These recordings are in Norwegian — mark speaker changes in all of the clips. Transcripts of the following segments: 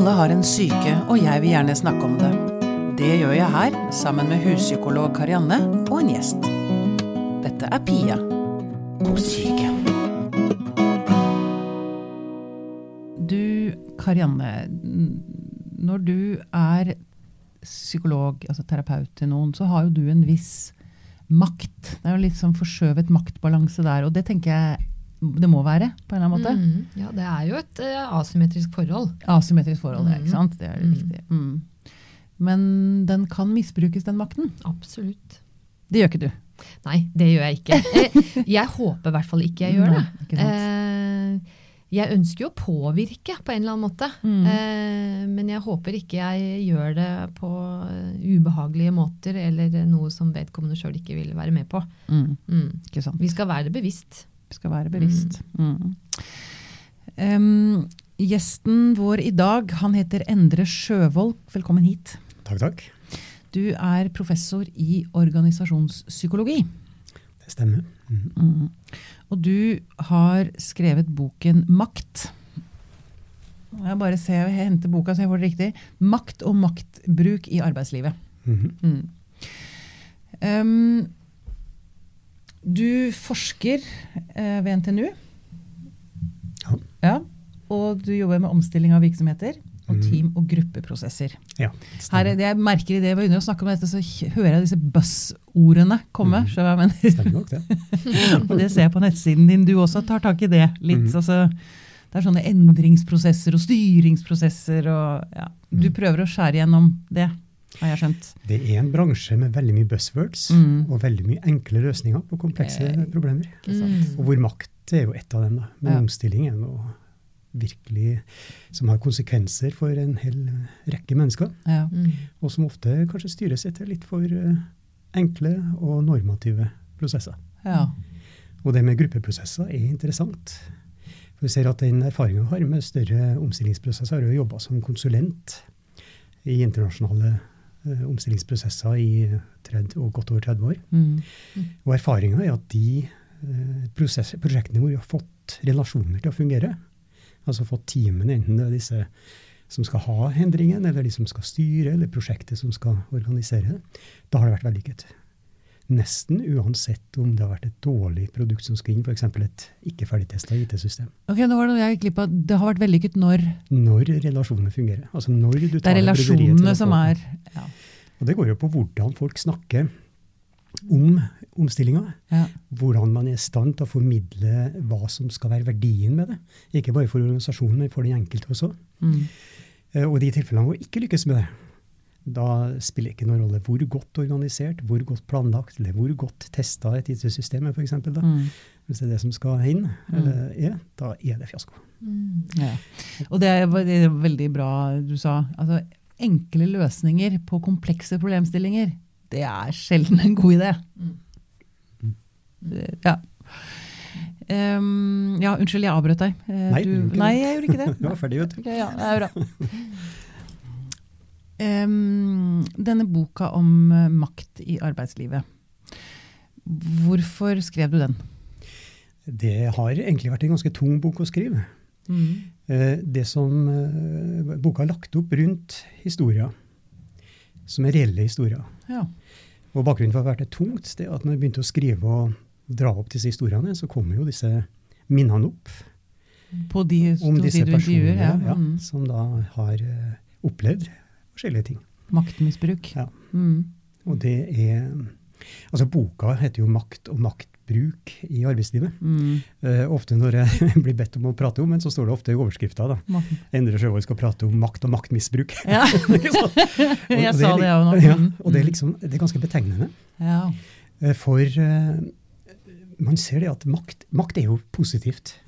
Speaker 1: Alle har en syke, og jeg vil gjerne snakke om det. Det gjør jeg her, sammen med huspsykolog Karianne og en gjest. Dette er Pia om syke. Du, Karianne. Når du er psykolog, altså terapeut til noen, så har jo du en viss makt. Det er jo litt sånn forskjøvet maktbalanse der, og det tenker jeg det må være, på en eller annen måte.
Speaker 2: Mm, ja, det er jo et uh, asymmetrisk forhold.
Speaker 1: Asymmetrisk forhold, mm. ikke sant. Det er
Speaker 2: Mm.
Speaker 1: riktig. Mm. Men den kan misbrukes, den makten.
Speaker 2: Absolutt.
Speaker 1: Det gjør ikke du.
Speaker 2: Nei, det gjør jeg ikke. Eh, Jeg håper i hvert fall ikke jeg gjør det.
Speaker 1: Nei.
Speaker 2: Eh, Jeg ønsker jo å påvirke på en eller annen måte.
Speaker 1: Mm.
Speaker 2: Men jeg håper ikke jeg gjør det på eh, ubehagelige måter, eller noe som vedkommende sjøl ikke vil være med på.
Speaker 1: Mm.
Speaker 2: Mm. Vi skal være det bevisst.
Speaker 1: Vi skal være bevisst. Mm. Um, gjesten vår i dag, han heter Endre Sjøvold. Velkommen hit.
Speaker 3: Takk, takk.
Speaker 1: Du er professor i organisasjonspsykologi.
Speaker 3: Det stemmer. Mm.
Speaker 1: Mm. Og du har skrevet boken Makt. Jeg bare ser, jeg henter boka så jeg får det riktig. Makt og maktbruk i arbeidslivet.
Speaker 3: Mm
Speaker 1: Mm. Em, du forsker eh, ved NTNU.
Speaker 3: Ja.
Speaker 1: Ja, og du jobber med omstilling av virksomheter og
Speaker 3: Mhm.
Speaker 1: team- og gruppeprosesser.
Speaker 3: Ja,
Speaker 1: Her, er det jeg merker i det jeg under å snakke om dette, så hører jeg disse buzz-ordene komme. Hva jeg mener?
Speaker 3: Stemmer nok det.
Speaker 1: Og det ser jeg på nettsiden din. Du også tar tak i det litt.
Speaker 3: Mm.
Speaker 1: Altså, det er sånne endringsprosesser og styringsprosesser. Og, ja. Du
Speaker 3: Mhm.
Speaker 1: prøver å skjære gjennom det, har jeg skjønt.
Speaker 3: Det er en bransje med veldig mye buzzwords
Speaker 1: Mm.
Speaker 3: og veldig mye enkle løsninger på komplekse
Speaker 1: Eh,
Speaker 3: problemer.
Speaker 2: Mm.
Speaker 3: Og hvor makt er jo ett av dem. da. Men
Speaker 1: Ja.
Speaker 3: omstilling er noe virkelig som har konsekvenser for en hel rekke mennesker.
Speaker 1: Ja.
Speaker 2: Mm.
Speaker 3: Og som ofte kanskje styres etter litt for eh, enkle og normative prosesser.
Speaker 1: Ja.
Speaker 3: Og det med gruppeprosesser er interessant. For vi ser at den erfaringen vi har med større omstillingsprosesser, har jo jobba som konsulent i internasjonale omstillingsprosesser i 30, og godt over 30 år.
Speaker 1: Mm.
Speaker 3: Og erfaringa er at de eh, prosess- prosjektene hvor vi har fått relasjoner til å fungere, altså fått teamene, enten det er disse som skal ha endringen, eller de som skal styre, eller prosjektet som skal organisere det, da har det vært vellykket. Nesten uansett om det har vært et dårlig produkt som skal inn, f.eks. et ikke ferdigtesta IT-system.
Speaker 1: Ok, nå var det noe jeg gikk glipp av. Det har vært vellykket når
Speaker 3: Når relasjonene fungerer. Altså når du
Speaker 1: det er relasjonene som er ja.
Speaker 3: Og det går jo på hvordan folk snakker om omstillinga.
Speaker 1: Ja.
Speaker 3: Hvordan man er i stand til å formidle hva som skal være verdien med det. Ikke bare for organisasjonen, men for den enkelte også.
Speaker 1: Mm.
Speaker 3: Eh, Og de tilfellene hvor ikke lykkes med det, da spiller det ikke noen rolle hvor godt organisert, hvor godt planlagt, eller hvor godt testa et IT-system er, f.eks.
Speaker 1: Mm.
Speaker 3: Hvis det er det som skal inn, eh, er, da er det fiasko.
Speaker 2: Mm.
Speaker 1: Ja. Og det er, det er veldig bra du sa. Altså, enkle løsninger på komplekse problemstillinger, det er sjelden en god idé.
Speaker 2: Mm.
Speaker 1: Ja. Um, ja, unnskyld, jeg avbrøt deg. Eh,
Speaker 3: Nei,
Speaker 1: du,
Speaker 3: du
Speaker 1: nei, jeg gjorde ikke det.
Speaker 3: Du var ferdig, vet du.
Speaker 1: Okay, ja, det er bra. Ehm, denne boka om eh, makt i arbeidslivet, hvorfor skrev du den?
Speaker 3: Det har egentlig vært en ganske tung bok å skrive. Mm. Det som eh, boka har lagt opp rundt historier, som er reelle historier.
Speaker 1: Ja.
Speaker 3: Og bakgrunnen for at det har vært tungt, det er at når jeg begynte å skrive og dra opp disse historiene, så kommer jo disse minnene opp
Speaker 1: På de,
Speaker 3: om
Speaker 1: de
Speaker 3: disse personene
Speaker 1: Ja.
Speaker 3: ja,
Speaker 1: Mm.
Speaker 3: som da har eh, opplevd forskjellige ting.
Speaker 1: Maktmisbruk.
Speaker 3: Ja.
Speaker 1: Mm.
Speaker 3: Og det er Altså, boka heter jo 'Makt og maktbruk i arbeidslivet'.
Speaker 1: Mm.
Speaker 3: Uh, ofte når jeg blir bedt om å prate om den, så står det ofte i overskrifta da. Endre Sjøvold skal prate om makt og maktmisbruk.
Speaker 1: Ja.
Speaker 3: Og
Speaker 1: Jeg sa det, jeg òg nå.
Speaker 3: Ja,
Speaker 1: Mm.
Speaker 3: og det er liksom, det er ganske betegnende.
Speaker 1: Ja.
Speaker 3: Uh, For uh, man ser det at makt, makt er jo positivt.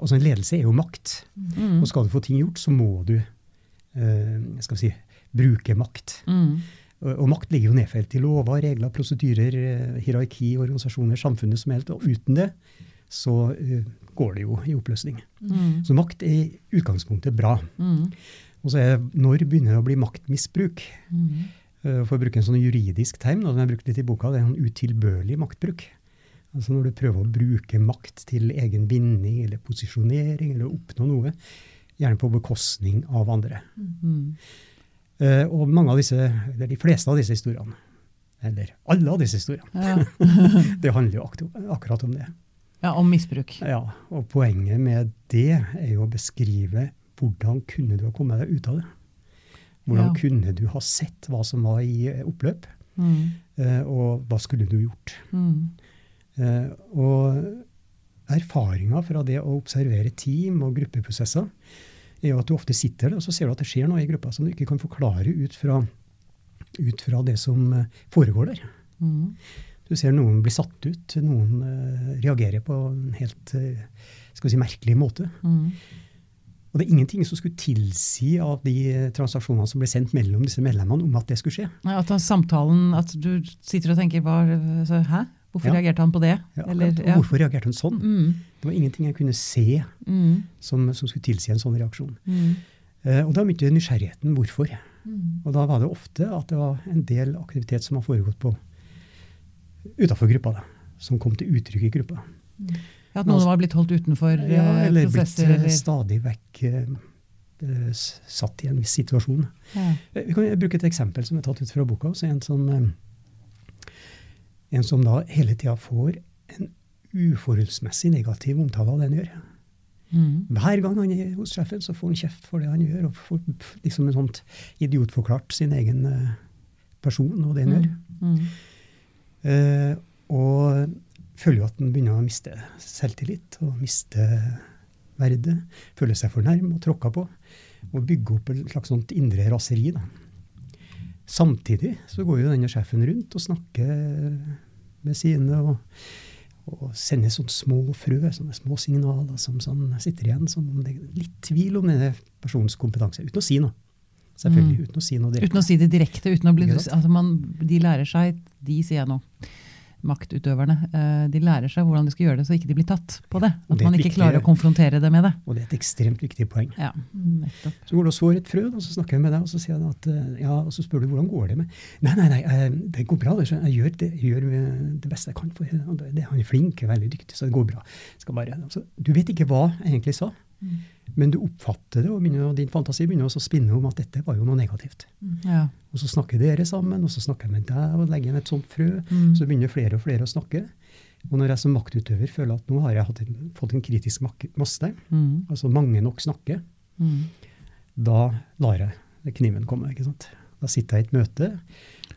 Speaker 3: Altså en ledelse er jo makt.
Speaker 1: Mm.
Speaker 3: Og skal du få ting gjort, så må du eh, skal vi si, bruke makt.
Speaker 1: Mm.
Speaker 3: Og, makt ligger jo nedfelt i lover, regler, prosedyrer, eh, hierarki, organisasjoner, samfunnet som helhet. Og uten det så eh, går det jo i oppløsning.
Speaker 1: Mm.
Speaker 3: Så makt er i utgangspunktet bra.
Speaker 1: Mm.
Speaker 3: Og så er når begynner det å bli maktmisbruk?
Speaker 1: Mm.
Speaker 3: Eh, For å bruke en sånn juridisk term, som jeg har brukt litt i boka, det er en utilbørlig maktbruk. Altså når du prøver å bruke makt til egen vinning eller posisjonering eller oppnå noe gjerne på bekostning av andre.
Speaker 1: Mm.
Speaker 3: Eh, og mange av disse, eller de fleste av disse historiene, eller alle av disse historiene,
Speaker 1: Ja.
Speaker 3: det handler jo akkurat om det.
Speaker 1: ja, om misbruk.
Speaker 3: Ja, og poenget med det er jo å beskrive hvordan kunne du ha kommet deg ut av det. Hvordan
Speaker 1: Ja.
Speaker 3: kunne du ha sett hva som var i eh, oppløp,
Speaker 1: Mm.
Speaker 3: uh, og hva skulle du gjort?
Speaker 1: Mm.
Speaker 3: Uh, og erfaringa fra det å observere team og gruppeprosesser er jo at du ofte sitter der og så ser du at det skjer noe i gruppa som du ikke kan forklare ut fra, ut fra det som eh, foregår der.
Speaker 1: Mm.
Speaker 3: Du ser noen bli satt ut, noen uh, reagerer på en helt uh, skal vi si, merkelig måte.
Speaker 1: Mm.
Speaker 3: Og det er ingenting som skulle tilsi av de transaksjonene som ble sendt mellom disse medlemmene, om at det skulle skje.
Speaker 1: Ja, At samtalen At du sitter og tenker hva, så, Hæ? Hvorfor
Speaker 3: Ja.
Speaker 1: reagerte han på det?
Speaker 3: Ja,
Speaker 1: Eller, ja.
Speaker 3: Hvorfor reagerte hun sånn?
Speaker 1: Mm.
Speaker 3: Det var ingenting jeg kunne se
Speaker 1: Mm.
Speaker 3: som, som skulle tilsi en sånn reaksjon.
Speaker 1: Mm.
Speaker 3: Eh, og da begynte nysgjerrigheten hvorfor.
Speaker 2: Mm.
Speaker 3: Og da var det ofte at det var en del aktivitet som har foregått på utafor gruppa, da, som kom til uttrykk i gruppa.
Speaker 1: Ja, At noen var blitt holdt utenfor
Speaker 3: Ja,
Speaker 1: eh,
Speaker 3: eller
Speaker 1: prosesser?
Speaker 3: blitt
Speaker 1: Eller,
Speaker 3: stadig vekk eh, eh, satt i en viss situasjon.
Speaker 1: ja.
Speaker 3: Eh, Vi kan bruke et eksempel som er tatt ut fra boka. også en, som, eh, en som da hele tida får en uforholdsmessig negativ omtale av det han gjør.
Speaker 1: Mm.
Speaker 3: Hver gang han er hos sjefen, så får han kjeft for det han gjør, og får liksom en sånt idiotforklart sin egen eh, person og det han gjør.
Speaker 1: Mm.
Speaker 3: Eh, og føler jo at han begynner å miste selvtillit og miste verdet. Føler seg for nærm og tråkka på. Og bygge opp et slags sånt indre raseri. Da. Samtidig så går jo denne sjefen rundt og snakker med sine og, og sender sånne små frø, sånne små signaler som sånn sitter igjen som om det er litt tvil om denne personens kompetanse. Uten å si noe. Selvfølgelig.
Speaker 1: Mm.
Speaker 3: Uten å si noe direkte.
Speaker 1: Uten å si det direkte. uten å bli, altså man, De lærer seg, de sier jeg nå, maktutøverne, eh, de lærer seg hvordan de skal gjøre det, så ikke de blir tatt på det. At
Speaker 3: det
Speaker 1: man ikke
Speaker 3: viktig-
Speaker 1: klarer å konfrontere det med det.
Speaker 3: Og det er et ekstremt viktig poeng.
Speaker 1: Ja, nettopp.
Speaker 3: Så går du og sår et frø, og så snakker jeg med deg, og så sier jeg at, eh, ja, og så spør du hvordan går det med Nei, nei, nei, eh, det går bra. Jeg gjør det, jeg gjør det beste jeg kan. for det, det, Han er flink, veldig dyktig, så det går bra. Bare, altså, du vet ikke hva jeg egentlig sa, men du oppfatter det, og, begynner, og din fantasi begynner også å spinne om at dette var jo noe negativt.
Speaker 1: Ja.
Speaker 3: Og så snakker dere sammen, og så snakker jeg med deg og legger igjen et sånt frø.
Speaker 1: Mm.
Speaker 3: Så begynner flere og flere å snakke. Og når jeg som maktutøver føler at nå har jeg en, fått en kritisk masse,
Speaker 1: Mm.
Speaker 3: altså mange nok snakker,
Speaker 1: Mm.
Speaker 3: da lar jeg kniven komme. ikke sant? Da sitter jeg i et møte,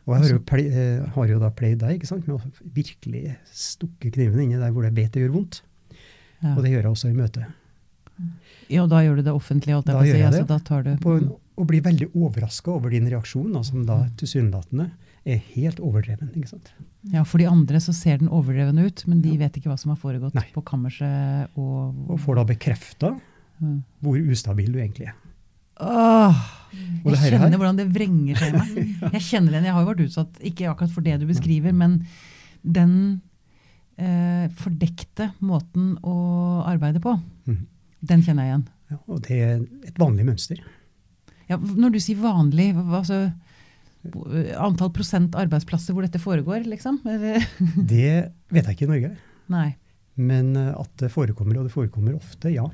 Speaker 3: og jeg har jo, ple, eh, har jo da pleid deg ikke sant? med å virkelig stukke kniven inni der hvor jeg vet det gjør vondt.
Speaker 1: Ja.
Speaker 3: Og det gjør jeg også i møte.
Speaker 1: Ja, da gjør du det offentlig, Alt
Speaker 3: Da gjør jeg
Speaker 1: Altså,
Speaker 3: det.
Speaker 1: da tar du
Speaker 3: På, og blir veldig overraska over din reaksjon, da, som da tilsynelatende er helt overdreven. ikke sant?
Speaker 1: Ja, For de andre så ser den overdreven ut, men de vet ikke hva som har foregått
Speaker 3: Nei.
Speaker 1: på kammerset. Og,
Speaker 3: Og får da bekrefta
Speaker 1: Mm.
Speaker 3: hvor ustabil du egentlig er.
Speaker 1: Åh, jeg kjenner her- hvordan det vrenger seg i meg. Jeg kjenner den, jeg har jo vært utsatt, ikke akkurat for det du beskriver, men den eh, fordekte måten å arbeide på,
Speaker 3: Mhm.
Speaker 1: Den kjenner jeg igjen.
Speaker 3: Ja, og det er et vanlig mønster.
Speaker 1: Ja, når du sier vanlig, altså, antall prosent arbeidsplasser hvor dette foregår, liksom?
Speaker 3: Det vet jeg ikke i Norge.
Speaker 1: Nei.
Speaker 3: Men eh, at det forekommer, og det forekommer ofte, ja.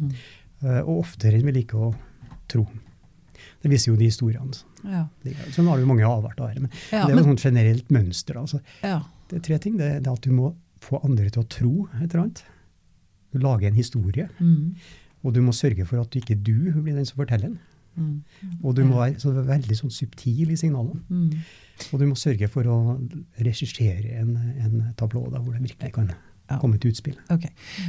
Speaker 1: Mm.
Speaker 3: Eh, Og oftere enn vi liker å tro. Det viser jo de historiene.
Speaker 1: Ja.
Speaker 3: Sånn har det jo mange avart av her. Men
Speaker 1: Ja,
Speaker 3: det er jo et sånt generelt mønster. Altså,
Speaker 1: ja.
Speaker 3: det er tre ting. Det det er at du må få andre til å tro et eller annet. Du lager en historie.
Speaker 1: Mm.
Speaker 3: Og du må sørge for at ikke du blir den som forteller den.
Speaker 1: Mm.
Speaker 3: Og du må være så veldig sånn subtil i signalene.
Speaker 1: Mm.
Speaker 3: Og du må sørge for å regissere en, en tablå da, hvor det virkelig kan
Speaker 1: Ja.
Speaker 3: komme til utspill.
Speaker 1: Ok.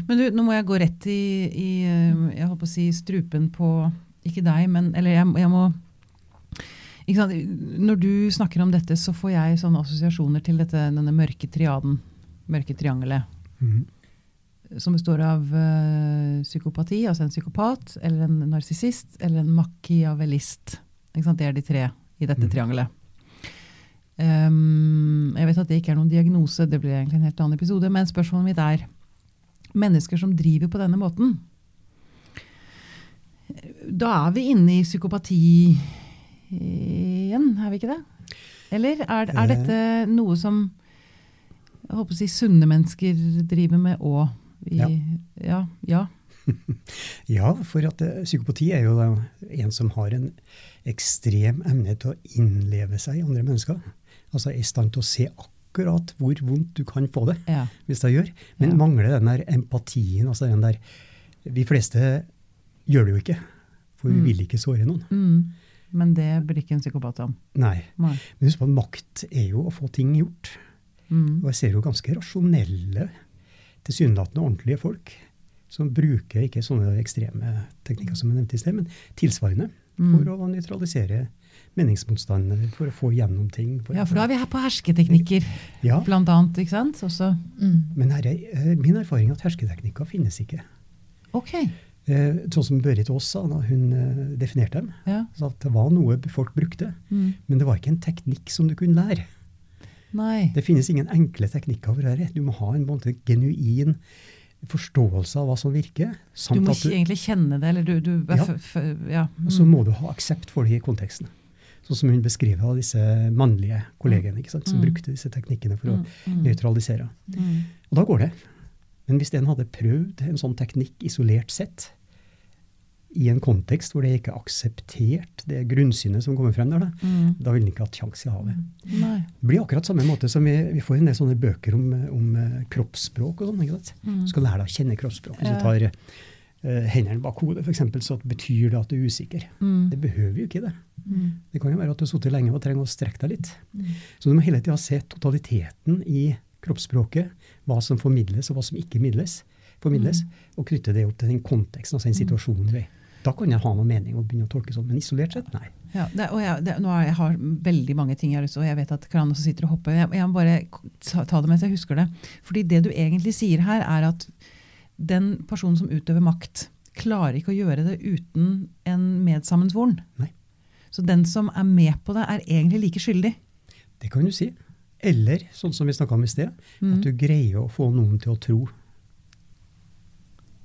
Speaker 1: Men du, nå må jeg gå rett i, i eh, jeg holdt på å si, strupen på Ikke deg, men Eller jeg, jeg må ikke sant? Når du snakker om dette, så får jeg sånne assosiasjoner til dette, denne mørke triaden. Mørke triangelet.
Speaker 3: Mhm.
Speaker 1: Som består av uh, psykopati, altså en psykopat, eller en narsissist, eller en machiavellist. Det er de tre i dette
Speaker 3: mm.
Speaker 1: triangelet. Um, jeg vet at det ikke er noen diagnose, det blir egentlig en helt annen episode, men spørsmålet mitt er mennesker som driver på denne måten. Da er vi inne i psykopati igjen, er vi ikke det? Eller er, er dette noe som jeg håper å si sunne mennesker driver med òg?
Speaker 3: Ja.
Speaker 1: Ja. ja.
Speaker 3: Ja, for at eh, psykopati er jo en som har en ekstrem evne til å innleve seg i andre mennesker. Altså er i stand til å se akkurat hvor vondt du kan få det,
Speaker 1: Ja.
Speaker 3: hvis det gjør. Men
Speaker 1: Ja.
Speaker 3: mangler den der empatien, altså den der Vi fleste gjør det jo ikke, for vi
Speaker 1: Mm.
Speaker 3: vil ikke såre noen.
Speaker 1: Mm. Men det blir ikke en psykopat om.
Speaker 3: Nei.
Speaker 1: Nei.
Speaker 3: Men husk på at makt er jo å få ting gjort.
Speaker 1: Mm.
Speaker 3: Og jeg ser jo ganske rasjonelle, tilsynelatende ordentlige folk som bruker ikke sånne ekstreme teknikker som jeg nevnte i sted, men tilsvarende
Speaker 1: Mm.
Speaker 3: for å nøytralisere meningsmotstandere, for å få gjennom ting. For
Speaker 1: Ja, for da er vi her på hersketeknikker,
Speaker 3: Ja,
Speaker 1: blant annet. ikke sant? Også,
Speaker 2: Mm.
Speaker 3: men her er eh, min erfaring er at hersketeknikker finnes ikke.
Speaker 1: ok.
Speaker 3: Eh, Sånn som Børit Aas sa da hun eh, definerte dem.
Speaker 1: Ja.
Speaker 3: Så at det var noe folk brukte,
Speaker 1: Mm.
Speaker 3: men det var ikke en teknikk som du kunne lære.
Speaker 1: Nei.
Speaker 3: Det finnes ingen enkle teknikker for dette. Du må ha en en genuin forståelse av hva som virker.
Speaker 1: Du må
Speaker 3: at du,
Speaker 1: egentlig kjenne det, eller du, du
Speaker 3: Ja.
Speaker 1: ja.
Speaker 3: og så
Speaker 1: Mm.
Speaker 3: må du ha aksept for det i konteksten. Sånn som hun beskriver av disse mannlige kollegene ikke sant, som
Speaker 1: Mm.
Speaker 3: brukte disse teknikkene for
Speaker 1: Mm, å
Speaker 3: nøytralisere.
Speaker 1: mm.
Speaker 3: Og da går det. Men hvis en hadde prøvd en sånn teknikk isolert sett, i en kontekst hvor det ikke er akseptert, det grunnsynet som kommer frem der, da,
Speaker 1: Mm.
Speaker 3: da ville den ikke hatt sjanse i havet.
Speaker 1: Nei.
Speaker 3: Det blir akkurat samme måte som vi, vi får en del sånne bøker om, om eh, kroppsspråk og sånn. ikke sant?
Speaker 1: Mm.
Speaker 3: Du skal lære deg å kjenne kroppsspråk. Hvis du tar uh, hendene bak hodet, f.eks., så betyr det at du er usikker.
Speaker 1: Mm.
Speaker 3: Det behøver jo ikke det.
Speaker 1: Mm.
Speaker 3: Det kan jo være at du har sittet lenge og trenger å strekke deg litt.
Speaker 1: Mm.
Speaker 3: Så du må hele tida se totaliteten i kroppsspråket, hva som formidles og hva som ikke midles, formidles, og knytte det opp til den konteksten, altså den situasjonen vi er i. Da kan jeg ha noe mening og begynne å tolke sånn, men isolert sett, nei.
Speaker 1: Ja, det, og jeg, det, nå har jeg har veldig mange ting jeg har lyst til, og jeg vet at Kran også sitter og hopper. Jeg, jeg må bare ta, ta det mens jeg husker det. Fordi det du egentlig sier her, er at den personen som utøver makt, klarer ikke å gjøre det uten en medsammensvoren.
Speaker 3: Nei.
Speaker 1: Så den som er med på det, er egentlig like skyldig.
Speaker 3: Det kan du si. Eller, sånn som vi snakka om i sted,
Speaker 1: Mm.
Speaker 3: at du greier å få noen til å tro.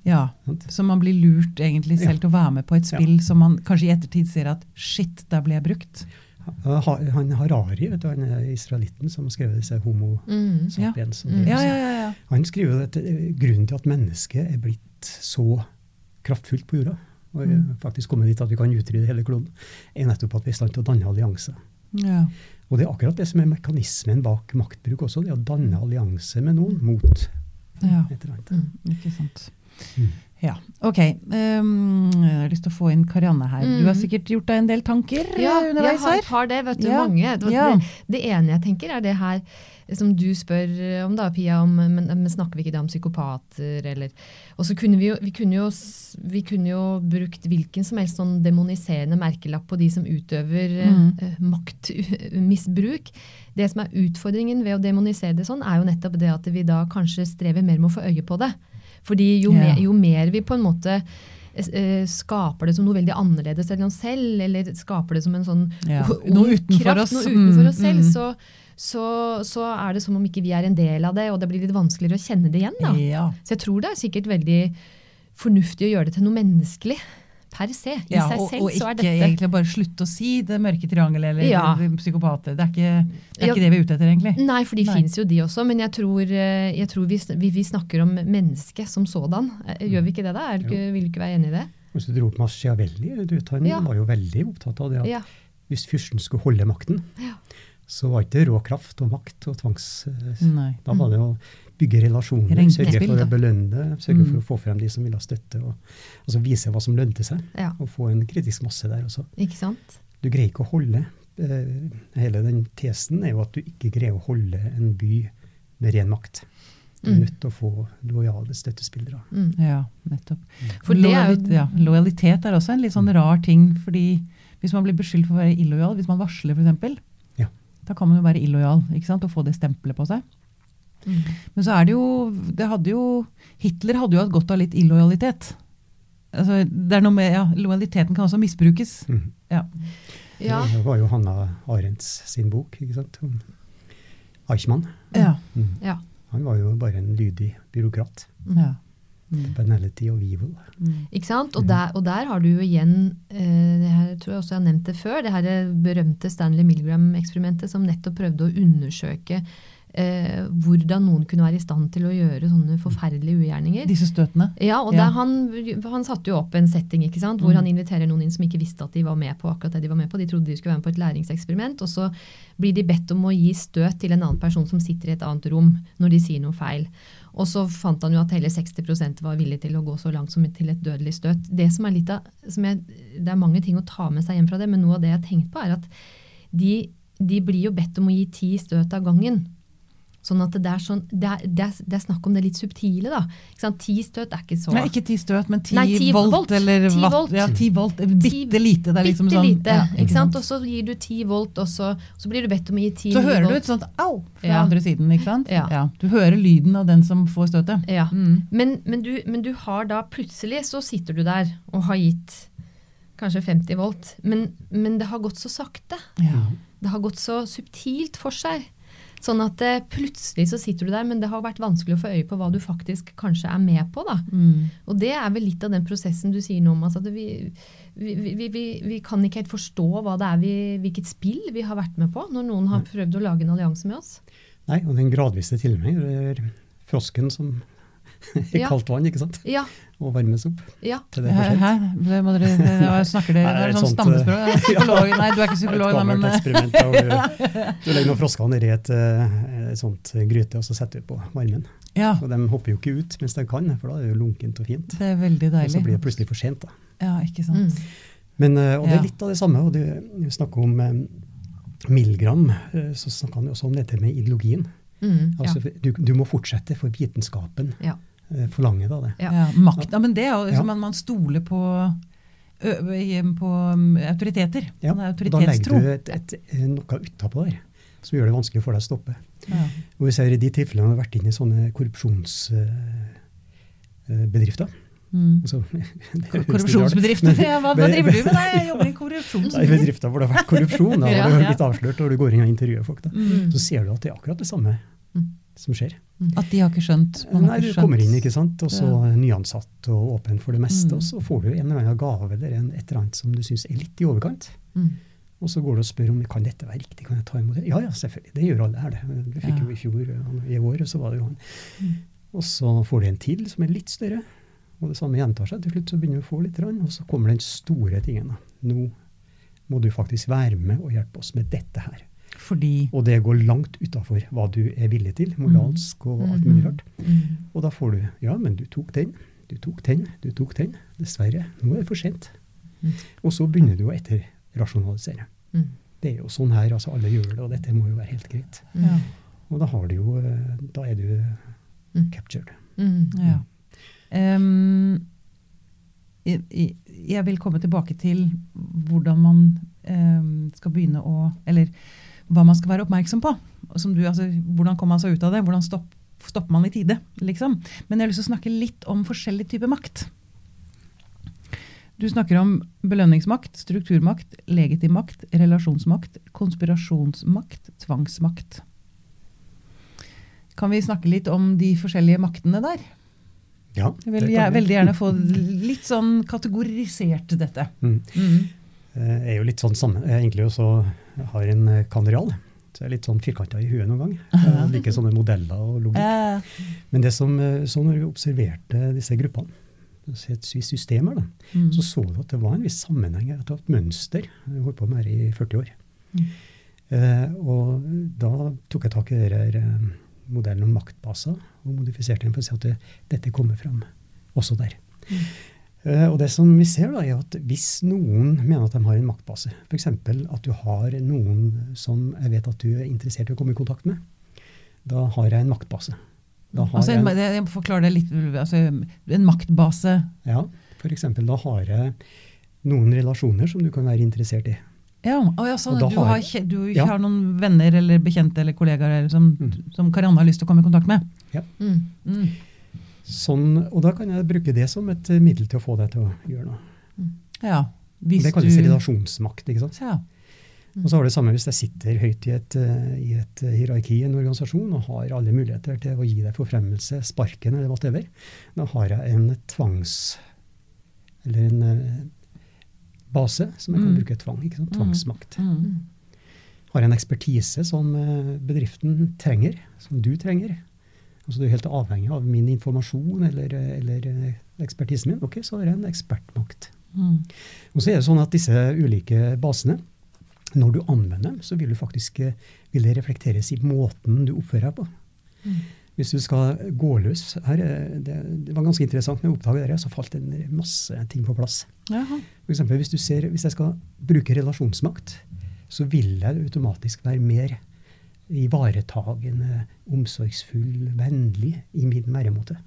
Speaker 1: Ja, Så man blir lurt egentlig selv
Speaker 3: Ja.
Speaker 1: til å være med på et
Speaker 3: Ja.
Speaker 1: spill som man kanskje i ettertid ser at shit, der ble jeg brukt.
Speaker 3: Han Harari, vet du, han er israelitten som har skrevet disse homo
Speaker 2: Mm.
Speaker 1: Ja.
Speaker 3: sapiens.
Speaker 2: Mm.
Speaker 1: Ja, ja, ja. ja.
Speaker 3: Han skriver at eh, grunnen til at mennesket er blitt så kraftfullt på jorda, og eh,
Speaker 1: Mm.
Speaker 3: faktisk kommet dit at vi kan utrydde hele kloden, er nettopp at vi er i stand til å danne allianser.
Speaker 1: ja.
Speaker 3: Og det er akkurat det som er mekanismen bak maktbruk også, det å danne allianse med noen mot
Speaker 1: ja.
Speaker 3: et eller annet.
Speaker 2: Mm.
Speaker 1: Ikke sant.
Speaker 3: Mm.
Speaker 1: Ja, ok. Um, jeg har lyst til å få inn Karianne her. Du har
Speaker 2: Mm.
Speaker 1: sikkert gjort deg en del tanker
Speaker 2: Ja,
Speaker 1: underveis
Speaker 2: jeg
Speaker 1: Ja,
Speaker 2: har, har det, vet du.
Speaker 1: Ja,
Speaker 2: Mange. Det,
Speaker 1: ja.
Speaker 2: det, det ene jeg tenker, er det her som du spør om, da, Pia, om men, men snakker vi ikke da om psykopater, eller Og så kunne vi jo, vi kunne jo, vi kunne jo brukt hvilken som helst sånn demoniserende merkelapp på de som utøver eh,
Speaker 1: Mm.
Speaker 2: uh, maktmisbruk. Det som er utfordringen ved å demonisere det sånn, er jo nettopp det at vi da kanskje strever mer med å få øye på det. Fordi jo,
Speaker 1: Ja.
Speaker 2: mer, jo mer vi på en måte eh, skaper det som noe veldig annerledes enn oss selv, eller skaper det som en sånn
Speaker 1: Ja, noe utenfor oss.
Speaker 2: Noe utenfor
Speaker 1: Mm,
Speaker 2: oss selv,
Speaker 1: mm.
Speaker 2: så, så, så er det som om ikke vi er en del av det, og det blir litt vanskeligere å kjenne det igjen. Da.
Speaker 1: Ja.
Speaker 2: Så jeg tror det er sikkert veldig fornuftig å gjøre det til noe menneskelig per se. I
Speaker 1: Ja,
Speaker 2: seg
Speaker 1: og,
Speaker 2: selv
Speaker 1: og
Speaker 2: så er dette Og ikke
Speaker 1: egentlig bare slutte å si det mørke triangelet eller
Speaker 2: Ja.
Speaker 1: psykopater. Det er ikke det, er
Speaker 2: Ja.
Speaker 1: ikke det vi er ute etter, egentlig.
Speaker 2: Nei, for de fins jo de også, men jeg tror, eh, jeg tror vi, vi, vi snakker om mennesket som sådan. Eh, Gjør vi ikke det da? Er du ikke, vil du ikke være enig i det?
Speaker 3: Hvis du dro opp Machiavelli, du, han
Speaker 2: Ja.
Speaker 3: var jo veldig opptatt av det at
Speaker 2: Ja.
Speaker 3: hvis fyrsten skulle holde makten,
Speaker 2: Ja.
Speaker 3: så var ikke det rå kraft og makt og tvangs... eh,
Speaker 1: Nei.
Speaker 3: Da var det å bygge relasjoner, sørge for å belønne, sørge
Speaker 1: Mm.
Speaker 3: for å få frem de som ville ha støtte, og altså vise hva som lønte seg,
Speaker 2: ja.
Speaker 3: og få en kritisk masse der også.
Speaker 2: Ikke sant?
Speaker 3: Du greier ikke å holde eh, Hele den tesen er jo at du ikke greier å holde en by med ren makt. Du er
Speaker 2: Mm.
Speaker 3: nødt til å få lojale støttespillere.
Speaker 2: Mm.
Speaker 1: Ja, nettopp.
Speaker 2: For det er jo-
Speaker 1: ja, lojalitet er også en litt sånn rar ting, fordi hvis man blir beskyldt for å være illojal, hvis man varsler f.eks.,
Speaker 3: Ja.
Speaker 1: da kan man jo være illojal ikke sant? og få det stempelet på seg.
Speaker 2: Mm.
Speaker 1: Men så er det jo, det hadde jo Hitler hadde jo hatt godt av litt illojalitet. Altså, det er noe med, ja, Lojaliteten kan også misbrukes.
Speaker 3: Mm.
Speaker 1: Ja.
Speaker 2: Ja.
Speaker 3: Det var jo Hanna Arendts sin bok, ikke sant? om Eichmann.
Speaker 1: Ja.
Speaker 3: Mm.
Speaker 2: ja.
Speaker 3: Han var jo bare en lydig byråkrat.
Speaker 1: ja. Mm.
Speaker 3: Banality og evil.
Speaker 1: Mm.
Speaker 2: Ikke sant? Og
Speaker 3: Mhm.
Speaker 2: der, og der har du jo igjen eh, det her, tror jeg også jeg har nevnt det før, det her berømte Stanley Milgram-eksperimentet som nettopp prøvde å undersøke eh, hvordan noen kunne være i stand til å gjøre sånne forferdelige ugjerninger.
Speaker 1: Disse støtene.
Speaker 2: Ja, og
Speaker 1: Ja.
Speaker 2: han, han satte jo opp en setting ikke sant? hvor
Speaker 1: Mm.
Speaker 2: han inviterer noen inn som ikke visste at de var med på akkurat det de var med på. De trodde de skulle være med på et læringseksperiment, og så blir de bedt om å gi støt til en annen person som sitter i et annet rom når de sier noe feil. Og så fant han jo at hele 60% var villig til å gå så langt som til et dødelig støt. Det som er litt av, som jeg, det er mange ting å ta med seg hjem fra det, men noe av det jeg har tenkt på, er at de, de blir jo bedt om å gi ti støt av gangen. Sånn at det er, sånn, det er, det er, det er snakk om det litt subtile, da. Ti støt er ikke så
Speaker 1: Nei, ikke ti støt, men ti,
Speaker 2: Nei, ti
Speaker 1: volt,
Speaker 2: volt.
Speaker 1: eller
Speaker 2: Ti
Speaker 1: watt.
Speaker 2: volt.
Speaker 1: Ja, ti volt. Bitte lite. Det er liksom
Speaker 2: Bitte
Speaker 1: sånn
Speaker 2: lite.
Speaker 1: ja,
Speaker 2: ikke sant? Og så gir du ti volt, og så, så blir du bedt om å gi ti
Speaker 1: Så hører du et sånt au fra
Speaker 2: Ja.
Speaker 1: andre siden, ikke sant?
Speaker 2: Ja.
Speaker 1: Du hører lyden av den som får støtet.
Speaker 2: Ja.
Speaker 1: Mm.
Speaker 2: Men, men, du, men du har da plutselig så sitter du der og har gitt kanskje 50 volt, men, men det har gått så sakte.
Speaker 1: Ja.
Speaker 2: Det har gått så subtilt for seg. Sånn at eh, plutselig så sitter du der, men det har vært vanskelig å få øye på hva du faktisk kanskje er med på. da.
Speaker 1: Mm.
Speaker 2: Og det er vel litt av den prosessen du sier nå altså at vi, vi, vi, vi, kan ikke helt forstå hva det er vi, hvilket spill vi har vært med på når noen har prøvd å lage en allianse med oss.
Speaker 3: Nei, og den gradvise tilnærming, det er frosken som i
Speaker 2: Ja.
Speaker 3: kaldt vann, ikke sant?
Speaker 2: Ja,
Speaker 3: Og varmes opp
Speaker 2: ja.
Speaker 3: til det er for
Speaker 1: Hæ?
Speaker 3: sent.
Speaker 1: Hæ? Det må dere, det, snakker dere, det er
Speaker 3: et
Speaker 1: sånn stammespråk.
Speaker 3: eh,
Speaker 1: Psykolog. Nei, du er ikke psykolog, da, men.
Speaker 3: Du, du legger noen frosker nedi et, eh, et sånt gryte, og så setter du på varmen.
Speaker 1: ja.
Speaker 3: Og de hopper jo ikke ut mens de kan, for da er det jo lunkent og fint.
Speaker 1: Det er veldig deilig.
Speaker 3: Og så blir det plutselig for sent. da.
Speaker 1: Ja, ikke sant.
Speaker 2: Mm.
Speaker 3: Men, eh, og det er litt av det samme. og du, du snakker om Milgram, milligram, så snakker han jo også om dette med ideologien.
Speaker 2: Mm, ja.
Speaker 3: Altså, du, du må fortsette, for vitenskapen
Speaker 2: Ja.
Speaker 3: eh, forlanger da det.
Speaker 2: Ja.
Speaker 1: Ja, makt. Ja, men det er jo
Speaker 3: Ja.
Speaker 1: liksom, man, man stoler på, på um, autoriteter.
Speaker 3: Ja, og da legger du et, et, eh, noe utapå der som gjør det vanskelig for deg å stoppe.
Speaker 1: Ja.
Speaker 3: Og vi ser I de tilfellene har vært inne i sånne korrupsjonsbedrifter.
Speaker 1: Mm. Korrupsjonsbedrifter. hva, hva driver du med? Nei, jeg jobber i
Speaker 3: korrupsjonsbedrifter.
Speaker 1: korrupsjonsbedrift.
Speaker 3: bedrifter hvor det har vært korrupsjon, da,
Speaker 2: Ja,
Speaker 3: har det avslørt, og du går inn og intervjuer folk. Da.
Speaker 1: Mm.
Speaker 3: Så ser du at det er akkurat det samme
Speaker 2: Mm.
Speaker 3: som skjer.
Speaker 1: At de har ikke skjønt. man
Speaker 3: Nei, Du kommer inn, ikke sant, og så nyansatt og åpen for det meste,
Speaker 1: Mm.
Speaker 3: og så får du en eller annen gave eller en, et eller annet som du syns er litt i overkant.
Speaker 2: Mm.
Speaker 3: Og så går du og spør om kan dette være riktig, kan jeg ta imot det? Ja, ja, selvfølgelig. Det gjør alle her, det. Du fikk
Speaker 1: Ja.
Speaker 3: jo i fjor, i år, og så var det jo han.
Speaker 1: Mm.
Speaker 3: Og så får du en til som er litt større, og det samme gjentar seg. Til slutt så begynner du å få litt, og så kommer den store tingen. Nå må du faktisk være med og hjelpe oss med dette her.
Speaker 1: Fordi
Speaker 3: Og det går langt utafor hva du er villig til, moralsk og alt mulig rart.
Speaker 2: Mm.
Speaker 3: Og da får du Ja, men du tok den, du tok den, du tok den. Dessverre, nå er det for sent.
Speaker 2: Mm.
Speaker 3: Og så begynner du å etterrasjonalisere.
Speaker 2: Mm.
Speaker 3: Det er jo sånn her, altså alle gjør det, og dette må jo være helt greit.
Speaker 1: ja.
Speaker 3: Og da har du jo eh, Da er du
Speaker 2: Mm.
Speaker 3: captured.
Speaker 2: Mm.
Speaker 1: Ja. Em, jeg, vil komme tilbake til hvordan man um, skal begynne å Eller hva man skal være oppmerksom på. Du, altså, hvordan kommer man seg ut av det? Hvordan stopp, stopper man i tide? Liksom. Men jeg har lyst til å snakke litt om forskjellig type makt. Du snakker om belønningsmakt, strukturmakt, legitim makt, relasjonsmakt, konspirasjonsmakt, tvangsmakt. Kan vi snakke litt om de forskjellige maktene der?
Speaker 3: Ja,
Speaker 1: Jeg vil jeg, veldig gjerne få litt sånn kategorisert dette.
Speaker 3: Mm.
Speaker 1: Mm.
Speaker 3: Jeg er jo litt sånn samme. Jeg egentlig også har en eh. Så jeg er litt sånn firkanta i huet noen gang. Jeg liker sånne modeller og logikk.
Speaker 1: Eh,
Speaker 3: Men det som, eh, så når vi observerte disse gruppene, systemer, da,
Speaker 1: mm.
Speaker 3: så så du at det var en viss sammenheng, at det var et mønster. Jeg holdt på med det i 40 år.
Speaker 1: Mm.
Speaker 3: Eh, og da tok jeg tak i det eh, modellen om maktbaser og modifiserte den for å si at det, dette kommer fram også der. Eh, og det som vi ser da, er at Hvis noen mener at de har en maktbase, f.eks. at du har noen som jeg vet at du er interessert i å komme i kontakt med, da har jeg en maktbase. Da har
Speaker 1: altså, en, jeg jeg forklarer det litt. Altså, en maktbase.
Speaker 3: ja, for eksempel, da har jeg noen relasjoner som du kan være interessert i.
Speaker 1: Ja, og ja sånn,
Speaker 3: Og
Speaker 1: du,
Speaker 3: har-
Speaker 1: du
Speaker 3: Ja.
Speaker 1: har noen venner eller bekjente eller kollegaer eller som,
Speaker 3: Mm.
Speaker 1: som Karianne har lyst til å komme i kontakt med.
Speaker 2: Mm.
Speaker 1: Mm.
Speaker 3: Sånn, og da kan jeg bruke det som et middel til å få deg til å gjøre noe.
Speaker 1: Ja, hvis
Speaker 3: det kalles
Speaker 1: du
Speaker 3: relasjonsmakt. ikke sant?
Speaker 1: ja.
Speaker 3: Og så har det samme hvis jeg sitter høyt i et, i et hierarki i en organisasjon og har alle muligheter til å gi deg forfremmelse, sparken eller whatever. Da har jeg en tvangs... Eller en eh, base som jeg kan
Speaker 1: Mm.
Speaker 3: bruke tvang. ikke sant?
Speaker 1: Mm.
Speaker 3: Tvangsmakt.
Speaker 1: Mm.
Speaker 3: har en ekspertise som eh, bedriften trenger, som du trenger. Altså Du er helt avhengig av min informasjon eller, eller eh, ekspertisen min. Ok, så har jeg en ekspertmakt.
Speaker 1: Mm.
Speaker 3: Og så er det sånn at disse ulike basene, når du anvender dem, så vil, du faktisk, eh, vil det reflekteres i måten du oppfører deg på.
Speaker 1: Mm.
Speaker 3: Hvis du skal gå løs her, eh, det, det var ganske interessant når jeg oppdaget det, så falt en masse ting på plass.
Speaker 1: Jaha.
Speaker 3: For eksempel, hvis, du ser, hvis jeg skal bruke relasjonsmakt, så vil jeg automatisk være mer ivaretagende, omsorgsfull, vennlig i min væremåte.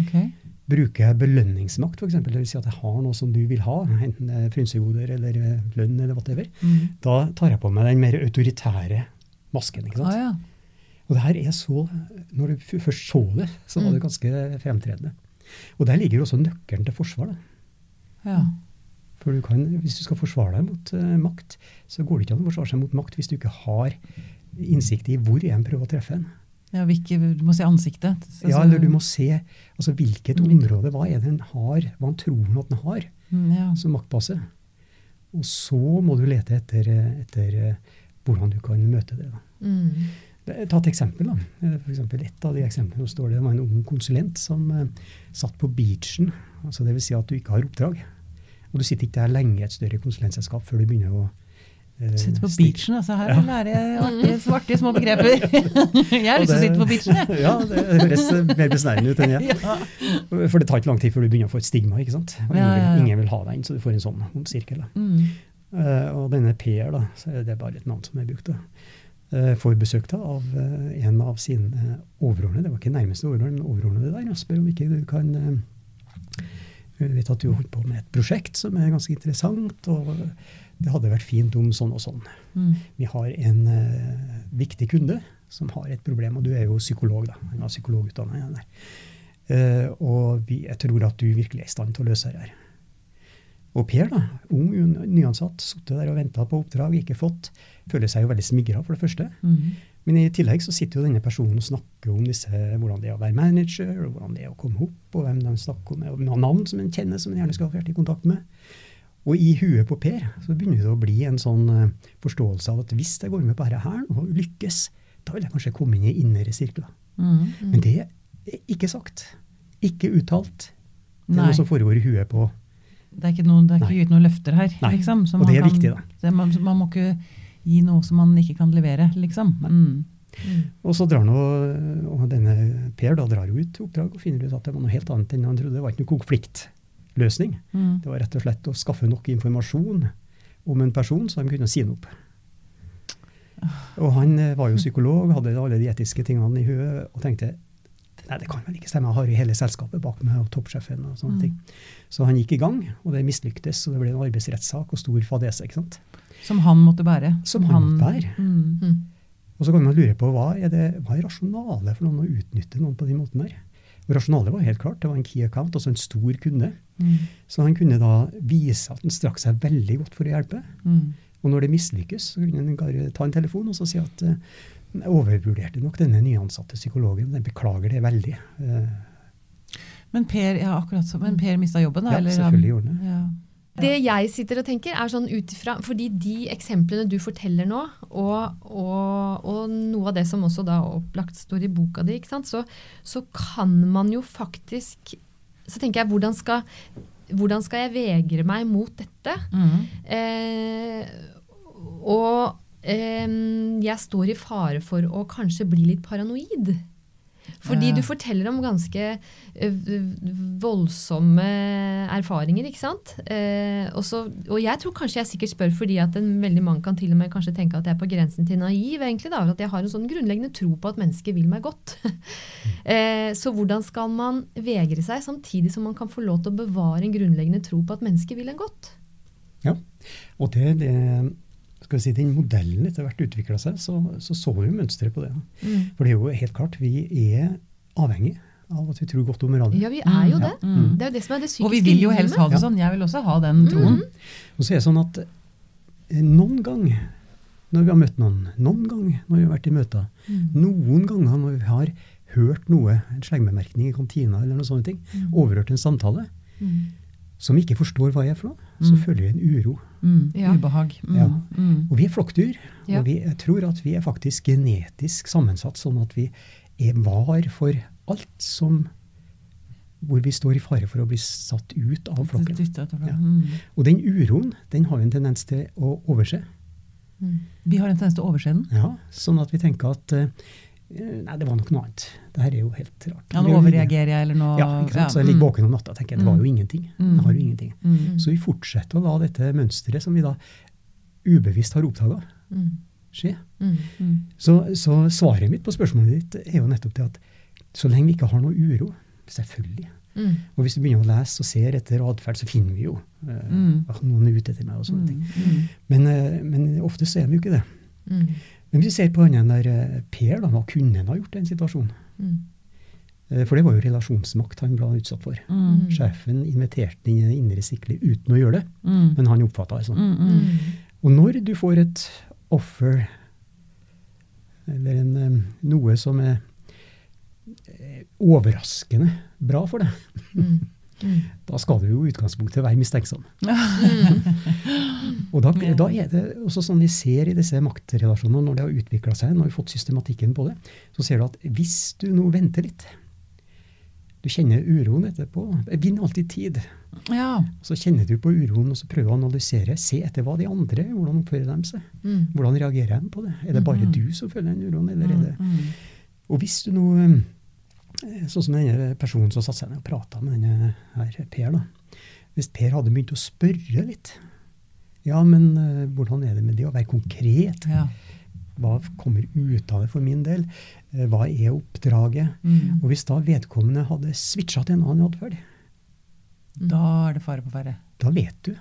Speaker 1: Okay.
Speaker 3: Bruker jeg belønningsmakt, f.eks., dvs. Si at jeg har noe som du vil ha, enten det er frynsegoder eller eh, lønn eller whatever,
Speaker 1: Mm.
Speaker 3: da tar jeg på meg den mer autoritære masken. ikke sant?
Speaker 1: Ah, ja.
Speaker 3: Og det her er så, Når du først så det, så var det
Speaker 1: Mm.
Speaker 3: ganske fremtredende. Og der ligger jo også nøkkelen til forsvar.
Speaker 1: ja.
Speaker 3: For du kan, Hvis du skal forsvare deg mot uh, makt, så går det ikke an å forsvare seg mot makt hvis du ikke har innsikt i hvor en prøver å treffe en.
Speaker 1: ja hvilke, du må se ansiktet. Altså,
Speaker 3: Ja, eller du må se altså hvilket område, hva er det en har, hva han tror at den har
Speaker 1: Mm, ja.
Speaker 3: som maktbase. Og så må du lete etter, eh, etter eh, hvordan du kan møte det. da.
Speaker 2: Mm.
Speaker 3: Det- Ta et eksempel. da. Eh, For eksempel, et av de eksemplene står det, det var en ung konsulent som eh, satt på beachen. altså Dvs. Si at du ikke har oppdrag. Og du sitter ikke der lenge i et større konsulentselskap før du begynner å eh,
Speaker 1: Sitte på
Speaker 3: stikke-
Speaker 1: beachen, altså. Her
Speaker 3: Ja.
Speaker 1: lærer jeg artige, artige små begreper. jeg har lyst til å sitte på beachen, jeg.
Speaker 3: ja, det høres eh, mer besnærende ut enn jeg.
Speaker 1: Ja.
Speaker 3: For det tar ikke lang tid før du begynner å få et stigma. ikke sant? Og ingen,
Speaker 1: ja, ja.
Speaker 3: ingen vil ha deg inn, så du får en sånn ond sirkel. da.
Speaker 1: Mm.
Speaker 3: Uh, og denne Per, da, så er det bare et navn som er brukt, da, eh, får besøk da, av eh, en av sine overordnede. Det var ikke nærmeste overordnede, men overordnede der. Og spør om ikke du kan eh, Jeg vet at du holdt på med et prosjekt som er ganske interessant, og det hadde vært fint om sånn og sånn.
Speaker 1: Mm.
Speaker 3: Vi har en eh, viktig kunde som har et problem, og du er jo psykolog, da. Han har psykologutdanning. Eh, og vi, jeg tror at du virkelig er i stand til å løse det her. Og Per, da, ung, nyansatt, sittet der og venta på oppdrag, ikke fått. Føler seg jo veldig smigra, for det første.
Speaker 1: Mm.
Speaker 3: Men i tillegg så sitter jo denne personen og snakker om disse, hvordan det er å være manager, og hvordan det er å komme opp, og hvem de snakker med, og navn som en kjenner, som en gjerne skal ha vært i kontakt med. Og i huet på Per så begynner det å bli en sånn eh, forståelse av at hvis jeg går med på dette her og lykkes, da vil jeg kanskje komme inn i innere sirkler.
Speaker 1: Mm.
Speaker 3: Men det er ikke sagt. Ikke uttalt. Det er
Speaker 1: Nei.
Speaker 3: noe som foregår i huet på
Speaker 1: Det er ikke, noen, det er ikke gitt noen løfter her. Liksom,
Speaker 3: Og det er
Speaker 1: kan-
Speaker 3: viktig, da.
Speaker 1: Det, man, man må ikke gi noe som man ikke kan levere, liksom. Mm.
Speaker 2: Mm.
Speaker 3: Og så drar nå, denne Per da drar jo ut til oppdrag og finner ut at det var noe helt annet enn han trodde. Det var ikke noe konfliktløsning.
Speaker 1: Mm.
Speaker 3: Det var rett og slett å skaffe nok informasjon om en person så de kunne si noe opp. Og han eh, var jo psykolog, hadde alle de etiske tingene i huet og tenkte nei, det kan vel ikke stemme, jeg har jo hele selskapet bak meg og toppsjefen og sånne
Speaker 1: Mm.
Speaker 3: ting. Så han gikk i gang, og det mislyktes, og det ble en arbeidsrettssak og stor fadese. ikke sant?
Speaker 1: Som han måtte bære.
Speaker 3: Som han måtte bære.
Speaker 1: Mm.
Speaker 2: Mm.
Speaker 3: Og så kan man lure på hva er, det, hva er rasjonalet for noen å utnytte noen på den måten der? Og rasjonalet var helt klart, det var en key account, altså en stor kunde.
Speaker 1: Mm.
Speaker 3: Så han kunne da vise at han strakk seg veldig godt for å hjelpe.
Speaker 1: Mm.
Speaker 3: Og når det mislykkes, så kunne han ta en telefon og så si at jeg overvurderte nok denne nyansatte psykologen. Den beklager det veldig. Uh,
Speaker 1: Men Per ja, akkurat så, men Per mista jobben, da?
Speaker 3: Ja,
Speaker 1: eller han-
Speaker 3: selvfølgelig gjorde han det.
Speaker 1: Ja.
Speaker 2: Det jeg sitter og tenker, er sånn ut ifra Fordi de eksemplene du forteller nå, og, og, og noe av det som også da opplagt står i boka di, ikke sant, så, så kan man jo faktisk Så tenker jeg, hvordan skal, hvordan skal jeg vegre meg mot dette?
Speaker 1: Mm.
Speaker 2: Eh, og eh, jeg står i fare for å kanskje bli litt paranoid. Fordi du forteller om ganske eh, voldsomme erfaringer, ikke sant? Eh, og, så, og jeg tror kanskje jeg sikkert spør fordi at en veldig mange kan til og med kanskje tenke at jeg er på grensen til naiv, egentlig da, at jeg har en sånn grunnleggende tro på at mennesker vil meg godt. eh, så hvordan skal man vegre seg, samtidig som man kan få lov til å bevare en grunnleggende tro på at mennesker vil en godt?
Speaker 3: Ja, og det, det skal vi si, den modellen etter hvert utvikla seg, så, så så vi mønsteret på det.
Speaker 2: Mm.
Speaker 3: For det er jo helt klart, vi er avhengig av at vi tror godt om hverandre.
Speaker 2: Ja, vi er jo
Speaker 1: Mm,
Speaker 2: det.
Speaker 1: ja. Mm.
Speaker 2: Det er jo det som er det psykiske
Speaker 1: Og vi vil jo helst ha det sånn. Jeg vil også ha den troen.
Speaker 3: Og så er det sånn at eh, noen gang når vi har møtt noen, noen gang når vi har vært i møter,
Speaker 1: Mm.
Speaker 3: noen ganger når vi har hørt noe, en slengbemerkning i kantina eller noen sånne ting,
Speaker 1: Mm.
Speaker 3: overhørt en samtale,
Speaker 1: Mm.
Speaker 3: Som ikke forstår hva jeg er for noe, så
Speaker 1: Mm.
Speaker 3: føler jeg en uro.
Speaker 1: Mm.
Speaker 2: Ja.
Speaker 1: Ubehag. Mm.
Speaker 3: Ja. Og vi er flokkdyr.
Speaker 2: Ja.
Speaker 3: Og vi, jeg tror at vi er faktisk genetisk sammensatt sånn at vi er var for alt som hvor vi står i fare for å bli satt ut av flokken. Ja. Og den uroen den har vi en tendens til å overse.
Speaker 1: Vi har en tendens til å overse den.
Speaker 3: Ja, sånn at vi tenker at eh, Nei, det var nok noe annet. Det her er jo helt rart.
Speaker 1: Ja, nå overreagerer jeg, eller nå
Speaker 3: Ja, ikke sant? Så jeg ligger
Speaker 1: mm.
Speaker 3: våken om natta og tenker det var jo ingenting.
Speaker 1: Mm.
Speaker 3: Det har jo ingenting.
Speaker 1: Mm.
Speaker 3: Så vi fortsetter å la dette mønsteret som vi da ubevisst har oppdaga,
Speaker 2: Mm.
Speaker 3: skje.
Speaker 2: Mm.
Speaker 1: Mm.
Speaker 3: Så, så svaret mitt på spørsmålet ditt er jo nettopp det at så lenge vi ikke har noe uro, selvfølgelig
Speaker 2: Mm.
Speaker 3: Og hvis du begynner å lese og ser etter atferd, så finner vi jo uh,
Speaker 1: Mm.
Speaker 3: at noen er ute etter meg og sånne ting.
Speaker 1: Mm.
Speaker 3: Men, uh, men ofte så er vi jo ikke det.
Speaker 2: Mm.
Speaker 3: Men hvis vi ser på han der eh, Per, da, hva kunne han ha gjort i den situasjonen?
Speaker 2: Mm.
Speaker 3: Eh, For det var jo relasjonsmakt han ble utsatt for.
Speaker 1: Mm.
Speaker 3: Sjefen inviterte inn i det indre siklet uten å gjøre det,
Speaker 1: Mm.
Speaker 3: men han oppfatta det sånn.
Speaker 1: Mm. Mm.
Speaker 2: Mm.
Speaker 3: Og når du får et offer, eller en, eh, noe som er overraskende bra for deg,
Speaker 2: Mm. Mm.
Speaker 3: da skal du jo i utgangspunktet være mistenksom.
Speaker 2: Mm.
Speaker 3: Og da, da er det også sånn vi ser i disse maktrelasjonene, når det har utvikla seg, når vi har fått systematikken på det, så ser du at hvis du nå venter litt Du kjenner uroen etterpå. Vinn alltid tid.
Speaker 1: Ja.
Speaker 3: Så kjenner du på uroen, og så prøver å analysere. Se etter hva de andre Hvordan oppfører de seg?
Speaker 2: Mm.
Speaker 3: Hvordan reagerer de på det? Er det bare
Speaker 1: Mhm.
Speaker 3: du som føler den uroen, eller er det
Speaker 1: Mm.
Speaker 3: Og hvis du nå Sånn som denne personen som satte seg ned og prata med denne her Per, da. Hvis Per hadde begynt å spørre litt Ja, men eh, hvordan er det med det å være konkret?
Speaker 1: Ja.
Speaker 3: Hva kommer ut av det for min del? Eh, Hva er oppdraget?
Speaker 1: Mm.
Speaker 3: Og hvis da vedkommende hadde switcha til en annen atferd,
Speaker 1: Da er det fare på ferde.
Speaker 3: da vet du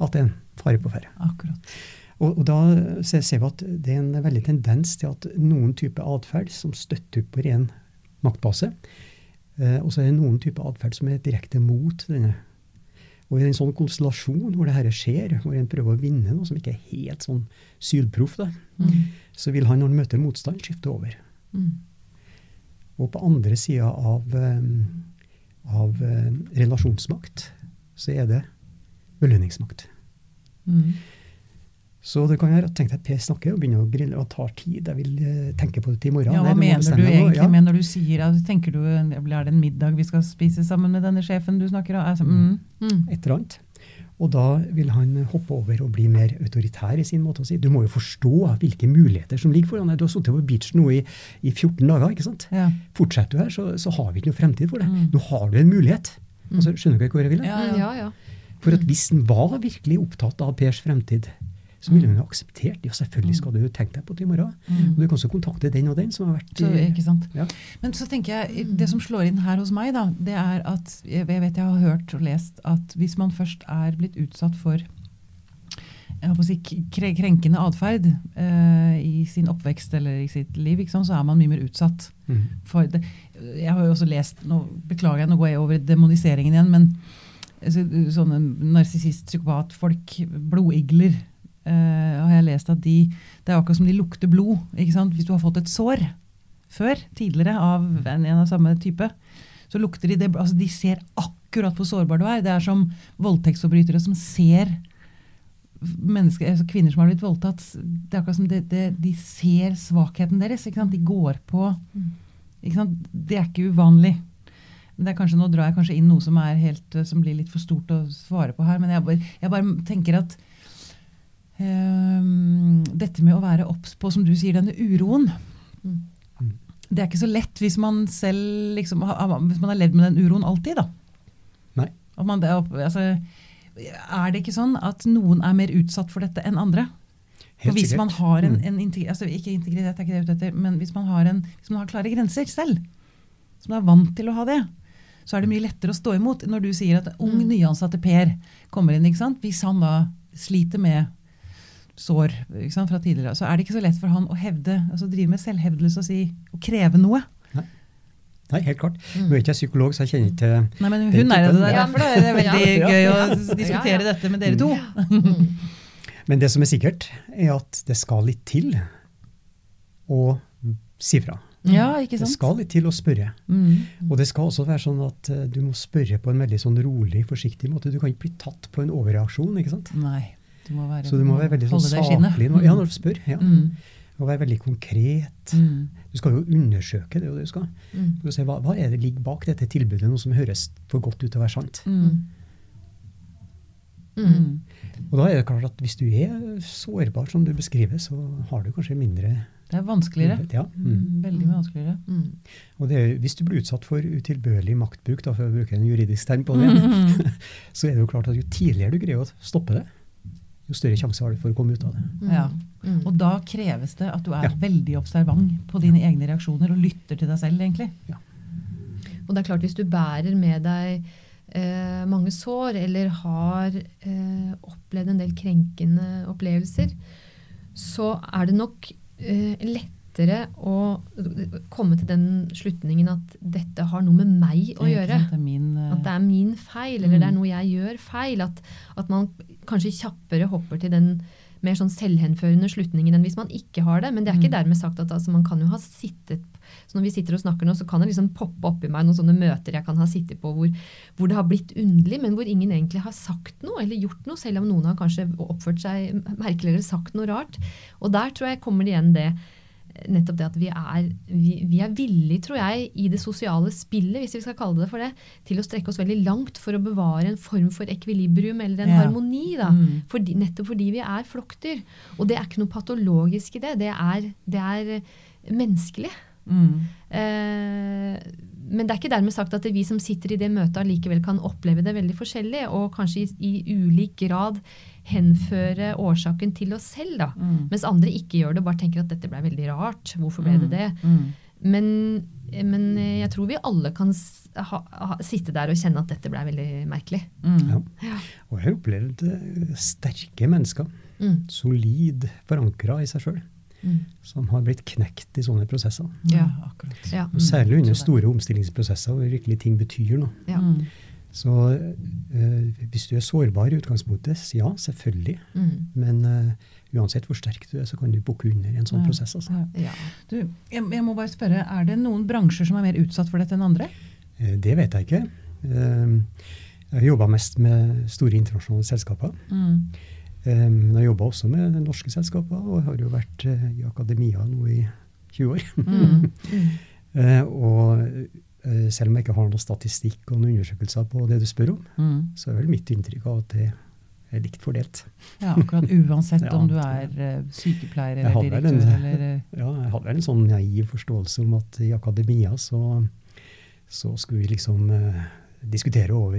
Speaker 3: at det er en fare på ferde.
Speaker 1: Akkurat.
Speaker 3: Og, og da ser ser vi at det er en veldig tendens til at noen type atferd som støtter opp på ren maktbase, eh, og så er det noen typer atferd som er direkte mot denne. Og i en sånn konstellasjon hvor det her skjer, hvor en prøver å vinne noe som ikke er helt sånn sylproff,
Speaker 2: Mm.
Speaker 3: så vil han når han møter motstand, skifte over.
Speaker 2: Mm.
Speaker 3: Og på andre sida av, eh, av eh, relasjonsmakt, så er det belønningsmakt.
Speaker 1: Mm.
Speaker 3: Så det kan være at tenk deg at Per snakker og begynner å grille og tar tid. Jeg vil eh, tenke på det til i morgen.
Speaker 1: Ja, hva mener du egentlig
Speaker 3: Ja.
Speaker 1: med når du sier at tenker du, Er det en middag vi skal spise sammen med denne sjefen du snakker om? Altså, mm.
Speaker 2: Mm.
Speaker 3: Et eller annet. Og da vil han hoppe over og bli mer autoritær i sin måte å si. Du må jo forstå hvilke muligheter som ligger foran deg. Du har sittet på beachen nå i, i 14 dager. ikke sant?
Speaker 1: Ja.
Speaker 3: Fortsetter du her, så, så har vi ikke noe fremtid for deg.
Speaker 1: Mm.
Speaker 3: Nå har du en mulighet. Altså, skjønner du ikke hvor jeg vil?
Speaker 1: Ja,
Speaker 2: Mm.
Speaker 1: ja.
Speaker 2: Ja, ja.
Speaker 3: For at hvis han var virkelig opptatt av Pers fremtid, så ville hun ha akseptert ja, selvfølgelig skal du tenke deg på det i morgen.
Speaker 1: Mm.
Speaker 3: Og du kan også kontakte den og den som har vært
Speaker 1: Så,
Speaker 3: i-
Speaker 1: ikke sant?
Speaker 3: Ja.
Speaker 1: Men så tenker jeg, det som slår inn her hos meg, da, det er at jeg vet jeg har hørt og lest at hvis man først er blitt utsatt for si, krenkende atferd eh, i sin oppvekst eller i sitt liv, sant, så er man mye mer utsatt.
Speaker 3: Mm.
Speaker 1: For det. Jeg har jo også lest nå Beklager jeg, nå går jeg over demoniseringen igjen, men altså, sånne narsissist, psykopat, folk, blodigler eh, har jeg lest at de Det er akkurat som de lukter blod. ikke sant? Hvis du har fått et sår før, tidligere, av en, en av samme type, så lukter de det altså De ser akkurat hvor sårbar du er. Det er som voldtektsforbrytere som ser altså kvinner som har blitt voldtatt. Det er akkurat som det, det, De ser svakheten deres. ikke sant? De går på ikke sant? Det er ikke uvanlig. Men kanskje, Nå drar jeg kanskje inn noe som, helt, som blir litt for stort å svare på her. Men jeg bare, jeg bare tenker at dette med å være obs på, som du sier, denne uroen
Speaker 2: Mm.
Speaker 1: Det er ikke så lett hvis man selv liksom, hvis man har levd med den uroen alltid. da.
Speaker 3: Nei.
Speaker 1: Man, altså, er det ikke sånn at noen er mer utsatt for dette enn andre?
Speaker 3: Helt
Speaker 1: hvis
Speaker 3: sikkert.
Speaker 1: man har en,
Speaker 3: Mm.
Speaker 1: en altså ikke integritet, er ikke det ute etter, men hvis man, har en, hvis man har klare grenser selv, som er vant til å ha det, så er det mye lettere å stå imot når du sier at ung
Speaker 2: Mm.
Speaker 1: nyansatte Per kommer inn. ikke sant? Hvis han da sliter med sår ikke sant, fra tidligere, så er det ikke så lett for han å hevde, altså drive med selvhevdelse og si, og kreve noe.
Speaker 3: Nei, helt klart.
Speaker 2: Mm.
Speaker 3: Nå er ikke jeg psykolog, så jeg kjenner ikke
Speaker 1: Nei, men
Speaker 3: Den
Speaker 1: hun er det. der, er
Speaker 2: ja.
Speaker 1: derfor det er veldig
Speaker 2: Ja.
Speaker 1: gøy å diskutere
Speaker 2: Ja, ja.
Speaker 1: dette med dere to.
Speaker 2: Mm.
Speaker 3: Men det som er sikkert, er at det skal litt til å si fra.
Speaker 1: Ja, ikke sant?
Speaker 3: Det skal litt til å spørre.
Speaker 1: Mm.
Speaker 3: Og det skal også være sånn at eh, du må spørre på en veldig sånn rolig, forsiktig måte. Du kan ikke bli tatt på en overreaksjon. ikke sant?
Speaker 1: Nei. Du må være,
Speaker 3: Så du må være veldig sånn saklig når, ja, når du spør. ja.
Speaker 1: Mm.
Speaker 3: Og være veldig konkret.
Speaker 1: Mm.
Speaker 3: Du skal jo undersøke det. du skal.
Speaker 2: Mm.
Speaker 3: Du skal se, hva, hva er det ligger bak dette tilbudet, noe som høres for godt ut til å være sant?
Speaker 1: Mm.
Speaker 2: Mm.
Speaker 1: Mm.
Speaker 3: Og da er det klart at hvis du er sårbar, som du beskriver, så har du kanskje mindre
Speaker 1: Det er vanskeligere.
Speaker 3: Ja. Mm.
Speaker 1: Veldig vanskeligere.
Speaker 2: Mm.
Speaker 3: Og det er, hvis du blir utsatt for utilbørlig maktbruk, da, for å bruke en juridisk term på det,
Speaker 1: Mm.
Speaker 3: så er det jo klart at jo tidligere du greier å stoppe det, jo større sjanse har du for å komme ut av det.
Speaker 2: Mm.
Speaker 1: Ja.
Speaker 2: Mm.
Speaker 1: Og da kreves det at du er
Speaker 3: Ja.
Speaker 1: veldig observant på dine egne reaksjoner og lytter til deg selv, egentlig.
Speaker 2: Og det er klart, hvis du bærer med deg eh, mange sår, eller har eh, opplevd en del krenkende opplevelser, så er det nok eh, lettere å komme til den slutningen at dette har noe med meg å gjøre.
Speaker 1: Det min, uh...
Speaker 2: At det er min feil, eller det er
Speaker 1: Mm.
Speaker 2: noe jeg gjør feil. At, at man kanskje kjappere hopper til den mer sånn selvhenførende slutningen enn hvis man ikke har det. Men det er ikke
Speaker 1: Mm.
Speaker 2: dermed sagt at altså, man kan jo ha sittet så Når vi sitter og snakker nå, så kan det liksom poppe opp i meg noen sånne møter jeg kan ha sittet på hvor, hvor det har blitt underlig, men hvor ingen egentlig har sagt noe eller gjort noe, selv om noen har kanskje oppført seg merkelig eller sagt noe rart. Og der tror jeg kommer det igjen det nettopp det at vi er, vi, vi er villige, tror jeg, i det sosiale spillet, hvis vi skal kalle det for det, til å strekke oss veldig langt for å bevare en form for ekvilibrium eller en
Speaker 1: Ja.
Speaker 2: harmoni. da,
Speaker 1: Mm.
Speaker 2: fordi, Nettopp fordi vi er flokkdyr. Og det er ikke noe patologisk i det. Det er, det er menneskelig.
Speaker 1: Mm.
Speaker 2: Eh, men det er ikke dermed sagt at vi som sitter i det møtet allikevel kan oppleve det veldig forskjellig, og kanskje i, i ulik grad henføre årsaken til oss selv. da.
Speaker 1: Mm.
Speaker 2: Mens andre ikke gjør det, og bare tenker at dette ble veldig rart. Hvorfor ble det det?
Speaker 1: Mm.
Speaker 2: Men, men jeg tror vi alle kan ha, ha, sitte der og kjenne at dette ble veldig merkelig.
Speaker 1: Mm.
Speaker 3: Ja.
Speaker 2: Ja.
Speaker 3: Og jeg har opplevd eh, sterke mennesker,
Speaker 2: Mm,
Speaker 3: solid forankra i seg sjøl,
Speaker 2: mm,
Speaker 3: som har blitt knekt i sånne prosesser.
Speaker 1: Ja,
Speaker 2: Ja.
Speaker 1: akkurat.
Speaker 2: ja,
Speaker 3: Mm. særlig under store omstillingsprosesser hvor virkelig ting betyr noe.
Speaker 2: ja.
Speaker 1: Mm.
Speaker 3: Så eh, hvis du er sårbar i utgangspunktet, ja, selvfølgelig.
Speaker 2: Mm,
Speaker 3: Men eh, uansett hvor sterk du er, så kan du bukke under i en sånn
Speaker 1: Ja.
Speaker 3: prosess. Altså.
Speaker 1: Ja. Du, jeg, jeg må bare spørre, er det noen bransjer som er mer utsatt for dette enn andre?
Speaker 3: Eh, det vet jeg ikke. Jeg har jobba mest med store internasjonale selskaper.
Speaker 1: Mm.
Speaker 3: Men jeg jobba også med norske selskaper, og har jo vært i akademia nå i 20 år.
Speaker 1: Mm.
Speaker 2: Mm,
Speaker 3: og selv om jeg ikke har noen statistikk og noen undersøkelser på det du spør om,
Speaker 1: Mm.
Speaker 3: så er vel mitt inntrykk av at det er likt fordelt.
Speaker 1: Ja, akkurat uansett
Speaker 3: Ja.
Speaker 1: om du er eh, sykepleier eller
Speaker 3: direktør vel en-
Speaker 1: eller eh,
Speaker 3: Ja, jeg hadde vel en sånn naiv forståelse om at i akademia så, så skulle vi liksom eh, diskutere over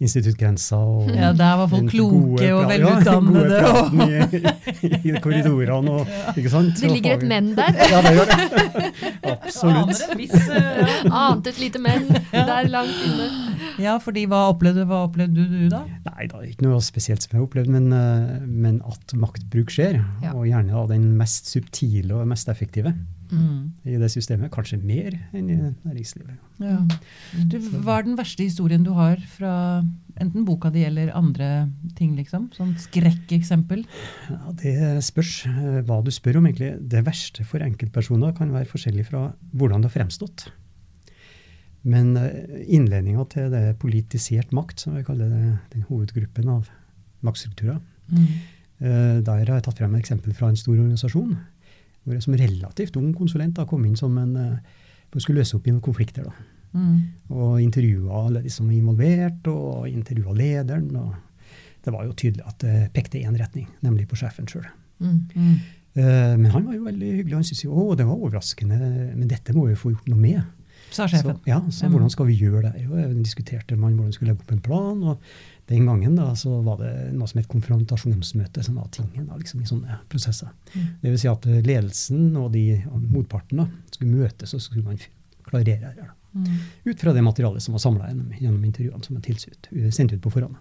Speaker 3: instituttgrensa. Og
Speaker 1: Ja, der var folk kloke og velutdannede.
Speaker 3: Ja, gode praten i, i korridorene og ikke sant?
Speaker 2: Det ligger et menn der.
Speaker 3: Ja, det gjør det. Absolutt.
Speaker 1: Eh,
Speaker 2: Ante et lite menn der langt inne.
Speaker 1: Ja, fordi hva opplevde, hva opplevde du da?
Speaker 3: Nei, det er ikke noe spesielt som jeg har opplevd, men, eh, men at maktbruk skjer,
Speaker 2: Ja.
Speaker 3: og gjerne av den mest subtile og mest effektive
Speaker 1: Mm.
Speaker 3: i det systemet, kanskje mer enn i næringslivet.
Speaker 1: Ja. Du, hva er den verste historien du har fra enten boka di eller andre ting, liksom? Sånn skrekkeksempel?
Speaker 3: Ja, Det spørs eh, hva du spør om, egentlig. Det verste for enkeltpersoner kan være forskjellig fra hvordan det har fremstått. Men eh, innledninga til det politisert makt, som vi kaller det, den hovedgruppen av maktstrukturer,
Speaker 1: Mm.
Speaker 3: eh, der har jeg tatt frem et eksempel fra en stor organisasjon, hvor jeg som relativt ung konsulent da kom inn som en eh, for å skulle løse opp i noen konflikter. da.
Speaker 1: Mm.
Speaker 3: Og intervjua alle de som var involvert, og intervjua lederen. og Det var jo tydelig at det pekte i én retning, nemlig på sjefen sjøl.
Speaker 2: Mm.
Speaker 1: Mm.
Speaker 3: Eh, Men han var jo veldig hyggelig. Han syntes jo å, det var overraskende, men dette må vi få gjort noe med.
Speaker 1: Sa sjefen.
Speaker 3: Så, ja, så
Speaker 1: Mm.
Speaker 3: hvordan skal vi gjøre det? Jo, jeg diskuterte man hvordan skulle legge opp en plan. og Den gangen da, så var det noe som het konfrontasjonsmøte, som var tingen da, liksom, i sånne prosesser.
Speaker 2: Mm.
Speaker 3: Det vil si at eh, ledelsen og de motparten da, skulle møtes, og så skulle man klarere det. da.
Speaker 1: Mm.
Speaker 3: Ut fra det materialet som var samla gjennom, gjennom intervjuene som var tilsut, sendt ut på forhånd.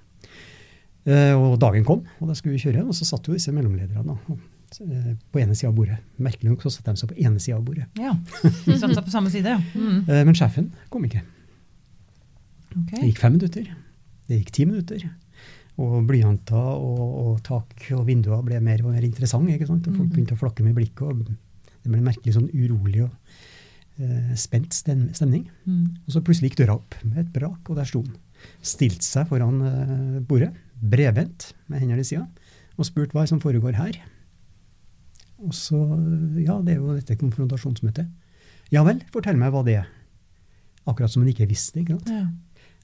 Speaker 3: Eh, og dagen kom, og da skulle vi kjøre. Og så satt jo disse mellomlederne og, eh, på ene sida av bordet. Merkelig nok så satt de seg på ene sida av bordet.
Speaker 1: Ja. De seg på samme side. Mm.
Speaker 3: Eh, men sjefen kom ikke.
Speaker 1: Okay.
Speaker 3: Det gikk fem minutter. Det gikk ti minutter. Og blyanter og, og tak og vinduer ble mer og mer interessante. ikke sant? Og folk
Speaker 2: Mhm.
Speaker 3: begynte å flakke med blikket. og Det ble en merkelig sånn urolig og eh, spent stemning.
Speaker 1: Mm.
Speaker 3: Og så plutselig gikk døra opp med et brak, og der sto han. Stilte seg foran eh, bordet, bredbent med hendene i sida, og spurte hva som foregår her. Og så Ja, det er jo dette konfrontasjonsmøtet. Ja vel, fortell meg hva det er. Akkurat som han ikke visste ikke sant?
Speaker 1: Ja.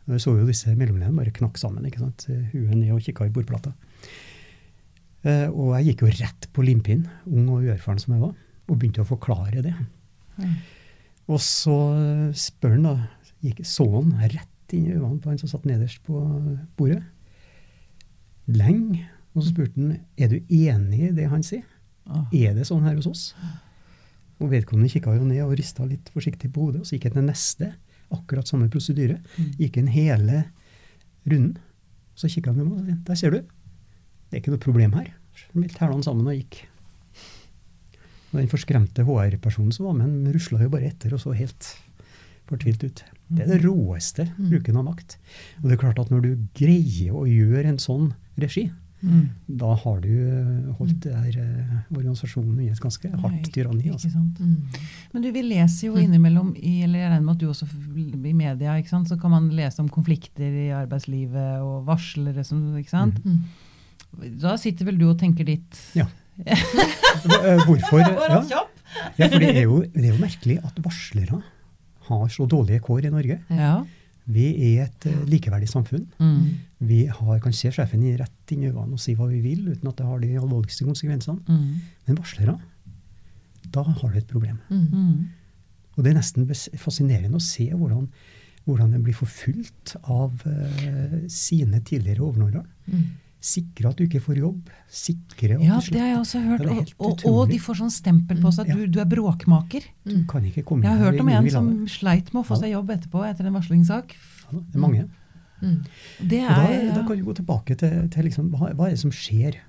Speaker 3: Jeg så jo disse mellomledene bare knakk sammen. ikke sant? Huet ned og kikka i bordplata. Eh, og jeg gikk jo rett på limpinnen, ung og uerfaren som jeg var, og begynte å forklare det.
Speaker 1: Mm.
Speaker 3: Og så spør han da, gikk, så han rett inn i øynene på han som satt nederst på bordet. Lenge. Og så spurte han er du enig i det han sier.
Speaker 1: Ah.
Speaker 3: Er det sånn her hos oss? Og vedkommende kikka jo ned og rista litt forsiktig på hodet. Og så gikk han til neste. Akkurat samme prosedyre.
Speaker 1: Mm.
Speaker 3: Gikk inn hele runden. Så kikka han på meg og sa der ser du. Det er ikke noe problem her. Smelte hælene sammen og gikk. Og den forskremte HR-personen som var med, han rusla jo bare etter og så helt fortvilt ut. Det er det råeste
Speaker 2: Mm.
Speaker 3: bruken av makt. Og det er klart at når du greier å gjøre en sånn regi,
Speaker 1: Mm.
Speaker 3: da har du eh, holdt det der eh, organisasjonen i et ganske hardt
Speaker 1: Nei,
Speaker 3: tyranni.
Speaker 1: Ikke
Speaker 3: Altså.
Speaker 1: sant?
Speaker 2: Mm.
Speaker 1: Men du, vi leser jo innimellom i eller jeg regner med at du også i media, ikke sant? så kan man lese om konflikter i arbeidslivet og varslere som ikke sant?
Speaker 2: Mm.
Speaker 1: Da sitter vel du og tenker ditt
Speaker 3: Ja. Eh, Hvorfor? Ja, ja, for det er, jo, det er jo merkelig at varslere har så dårlige kår i Norge.
Speaker 1: Ja.
Speaker 3: Vi er et eh, likeverdig samfunn.
Speaker 1: Mm.
Speaker 3: Vi har, kan se sjefen i rett inn i øynene og si hva vi vil, uten at det har de alvorligste konsekvensene.
Speaker 1: Mm.
Speaker 3: Men varslere, da har du et problem.
Speaker 2: Mm.
Speaker 1: Mm.
Speaker 3: Og det er nesten fascinerende å se hvordan, hvordan en blir forfulgt av uh, sine tidligere overordnede.
Speaker 2: Mm.
Speaker 3: Sikre at du ikke får jobb. Sikre at
Speaker 1: Ja,
Speaker 3: du
Speaker 1: det har jeg også hørt.
Speaker 3: Ja,
Speaker 1: Og, og, og de får sånn stempel på seg at du, du er bråkmaker.
Speaker 3: Du kan ikke komme
Speaker 1: Jeg har hørt om en som sleit med å få seg jobb etterpå etter en varslingssak.
Speaker 3: Ja, det er mange.
Speaker 2: Mm.
Speaker 3: Og da,
Speaker 1: er
Speaker 3: da kan vi gå tilbake til, til liksom, hva, hva er det som skjer.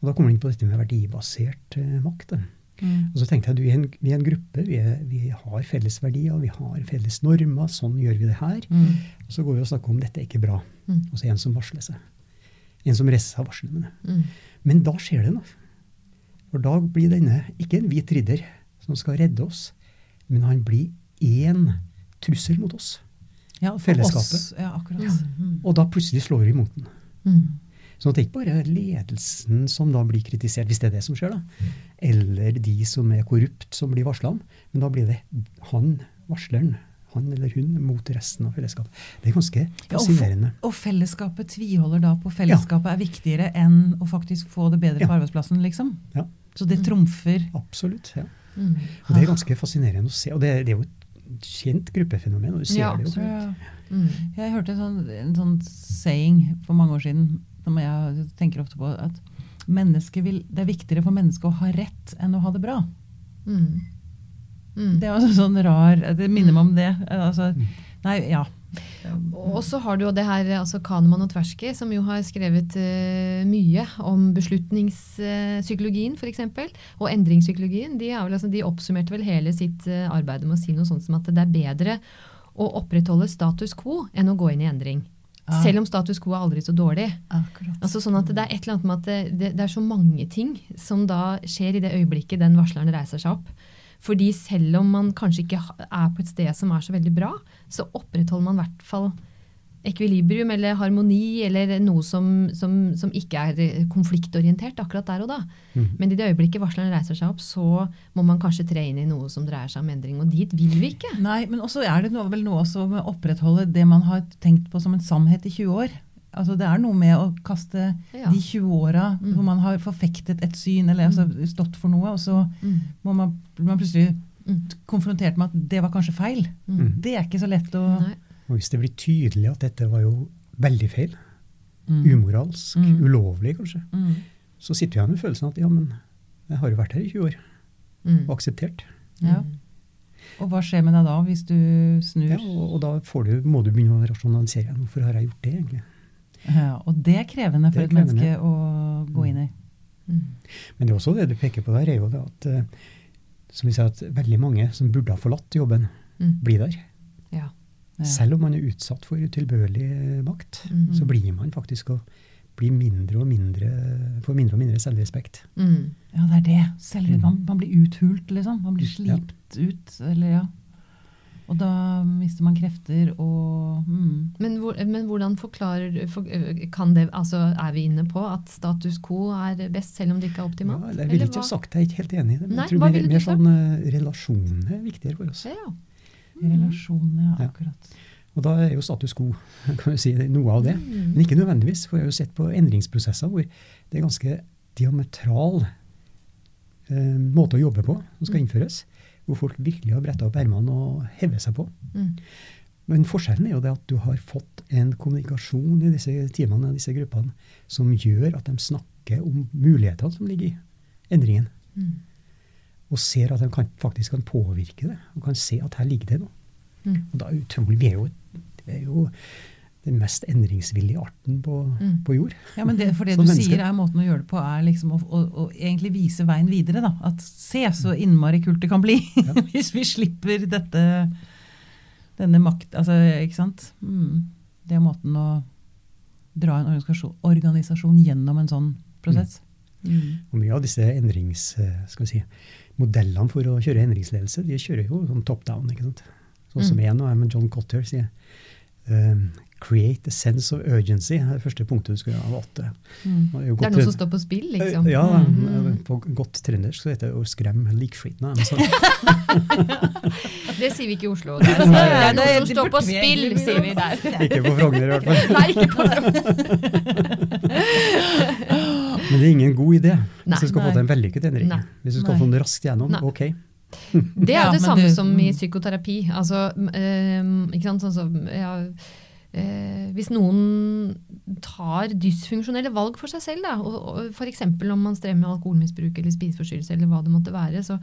Speaker 3: Og Da kommer vi inn på dette med verdibasert eh, makt.
Speaker 1: mm.
Speaker 3: Og så tenkte jeg, du, vi er en, vi er en gruppe, vi, er, vi har felles verdier, vi har felles normer, sånn gjør vi det her.
Speaker 1: Mm.
Speaker 3: Og så går vi og snakker om dette er ikke bra.
Speaker 2: Mm.
Speaker 3: Og så er det en som varsler seg. En som reiser seg og varsler med det.
Speaker 2: Mm.
Speaker 3: Men da skjer det noe. For da blir denne ikke en hvit ridder som skal redde oss, men han blir én trussel mot oss.
Speaker 1: Ja, for
Speaker 3: Fellesskapet.
Speaker 1: Oss, ja, akkurat.
Speaker 2: Mm.
Speaker 3: Og da plutselig slår vi mot den.
Speaker 2: Mm.
Speaker 3: Så det er ikke bare ledelsen som da blir kritisert, hvis det er det som skjer, da. Eller de som er korrupt, som blir varsla om. Men da blir det han, varsleren, han eller hun, mot resten av fellesskapet. Det er ganske
Speaker 1: Ja, og,
Speaker 3: fascinerende.
Speaker 1: og fellesskapet tviholder da på fellesskapet er viktigere enn å faktisk få det bedre
Speaker 3: Ja.
Speaker 1: på arbeidsplassen, liksom.
Speaker 3: Ja,
Speaker 1: Så det trumfer
Speaker 3: absolutt. Ja.
Speaker 2: Mm.
Speaker 3: Og det er ganske fascinerende å se. Og det, det er jo et kjent gruppefenomen, og du ser
Speaker 2: Ja,
Speaker 3: det jo.
Speaker 1: Ja.
Speaker 2: Mm.
Speaker 1: Jeg hørte en sånn, en sånn saying for mange år siden som jeg tenker ofte på, at vil, det er viktigere for mennesket å ha rett enn å ha det bra.
Speaker 2: Mm. Mm.
Speaker 1: Det er også sånn rar Det minner meg om det. Altså,
Speaker 3: Mm.
Speaker 1: nei, ja.
Speaker 2: Og så har du jo det her, altså Kahneman og Tversky, som jo har skrevet uh, mye om beslutningspsykologien f.eks. Og endringspsykologien. De, er vel, altså, de oppsummerte vel hele sitt uh, arbeid med å si noe sånt som at det er bedre å opprettholde status quo enn å gå inn i endring.
Speaker 1: Ah.
Speaker 2: Selv om status quo er aldri så dårlig.
Speaker 1: Akkurat.
Speaker 2: Altså sånn at Det er et eller annet med at det, det, det er så mange ting som da skjer i det øyeblikket den varsleren reiser seg opp. Fordi selv om man kanskje ikke er på et sted som er så veldig bra, så opprettholder man i hvert fall ekvilibrium eller harmoni eller noe som, som, som ikke er eh, konfliktorientert akkurat der og da.
Speaker 3: Mm.
Speaker 2: Men i det øyeblikket varsleren reiser seg opp, så må man kanskje tre inn i noe som dreier seg om endring. Og dit vil vi ikke.
Speaker 1: Nei, men også er det noe, vel noe også med å opprettholde det man har tenkt på som en sannhet i 20 år. Altså Det er noe med å kaste
Speaker 2: Ja.
Speaker 1: de 20 åra
Speaker 2: Mm.
Speaker 1: hvor man har forfektet et syn eller altså, stått for noe, og så
Speaker 2: Mm.
Speaker 1: må man, blir man plutselig
Speaker 2: Mm.
Speaker 1: konfrontert med at det var kanskje feil.
Speaker 2: Mm.
Speaker 1: Det er ikke så lett å
Speaker 2: Nei.
Speaker 3: Og hvis det blir tydelig at dette var jo veldig feil,
Speaker 1: Mm.
Speaker 3: umoralsk,
Speaker 1: Mm.
Speaker 3: ulovlig kanskje,
Speaker 1: Mm.
Speaker 3: så sitter jeg med følelsen at ja, men jeg har jo vært her i 20 år
Speaker 2: Mm.
Speaker 3: og akseptert.
Speaker 1: Ja.
Speaker 2: Mm.
Speaker 1: Og hva skjer med deg da, hvis du snur?
Speaker 3: Ja, og, og da får du, må du begynne å rasjonalisere. Hvorfor har jeg gjort det, egentlig?
Speaker 1: Ja, og det er krevende for
Speaker 3: er krevende.
Speaker 1: et menneske å gå inn i.
Speaker 2: Mm.
Speaker 3: Men det er også det du peker på der, er jo det at eh, som vi sier, at veldig mange som burde ha forlatt jobben,
Speaker 2: Mm.
Speaker 3: blir der.
Speaker 2: Ja.
Speaker 1: Ja.
Speaker 3: Selv om man er utsatt for utilbørlig eh, makt,
Speaker 2: Mm.
Speaker 3: så blir man faktisk og blir mindre og mindre, får mindre og mindre selvrespekt.
Speaker 2: Mm.
Speaker 1: Ja, det er det. Selv,
Speaker 3: Mm.
Speaker 1: man, man blir uthult, liksom. Man blir
Speaker 3: Ja.
Speaker 1: slipt ut. Eller, ja. Og da mister man krefter og mm.
Speaker 2: Men, hvor, men hvordan forklarer for, kan det, altså Er vi inne på at status quo er best, selv om det ikke er optimalt?
Speaker 3: Ja, jeg ville ikke ha sagt det, jeg er ikke helt enig i det. Men
Speaker 2: Nei,
Speaker 3: jeg tror mer, mer sånn eh, relasjonen er viktigere for oss.
Speaker 2: Ja.
Speaker 1: mm. Relasjonene,
Speaker 3: Ja.
Speaker 1: akkurat.
Speaker 3: Og da er jo status quo kan vi si, noe av det.
Speaker 2: Mm.
Speaker 3: Men ikke nødvendigvis, for jeg har jo sett på endringsprosesser hvor det er ganske diametral eh, måte å jobbe på som skal
Speaker 2: Mm.
Speaker 3: innføres. Hvor folk virkelig har bretta opp ermene og hevet seg på.
Speaker 2: Mm.
Speaker 3: Men forskjellen er jo det at du har fått en kommunikasjon i disse timene og disse gruppene som gjør at de snakker om mulighetene som ligger i endringen.
Speaker 2: Mm.
Speaker 3: Og ser at de kan, faktisk kan påvirke det. Og kan se at her ligger det noe.
Speaker 2: Mm.
Speaker 3: Og da utrolig, Vi er jo, det er jo den mest endringsvillige arten på,
Speaker 2: Mm.
Speaker 3: på jord.
Speaker 1: Ja, men det, for det du
Speaker 3: mennesker.
Speaker 1: sier er måten å gjøre det på, er liksom å, å, å egentlig vise veien videre. da. At se så innmari kult det kan bli
Speaker 3: Ja.
Speaker 1: hvis vi slipper dette denne makt Altså, ikke sant? Mm. Det er måten å dra en organisasjon, organisasjon gjennom en sånn prosess. Mm.
Speaker 3: Og mye av disse endrings, eh, skal vi si, modellene for å kjøre endringsledelse, de kjører jo sånn top down. ikke sant? Sånn som
Speaker 2: Mm.
Speaker 3: en av John Cotter, sier um, Create a sense of urgency. Det er det første punktet du skal ha valgt.
Speaker 1: Mm.
Speaker 3: Og jo
Speaker 2: Det er noe som står på spill, liksom.
Speaker 3: Ja,
Speaker 2: Mm.
Speaker 3: på godt trøndersk så heter det å skremme likskiten Altså.
Speaker 2: Det sier vi ikke i Oslo. Det er, det er noe som
Speaker 1: det
Speaker 2: står på spill, sier vi der.
Speaker 3: Ikke på Frogner, i hvert fall.
Speaker 2: Nei, ikke på
Speaker 3: Men det er ingen god idé hvis du skal få til en vellykket endring.
Speaker 2: Nei.
Speaker 3: Hvis du skal
Speaker 1: Nei.
Speaker 3: få den raskt gjennom,
Speaker 2: Nei.
Speaker 3: ok.
Speaker 2: Det er
Speaker 1: Ja,
Speaker 2: jo det samme
Speaker 1: du,
Speaker 2: som i
Speaker 1: mm.
Speaker 2: psykoterapi. Altså, ehm, ikke sant, sånn som ja, eh, Hvis noen tar dysfunksjonelle valg for seg selv, da, og, og f.eks. om man strever med alkoholmisbruk eller spiseforstyrrelse, eller hva det måtte være, så,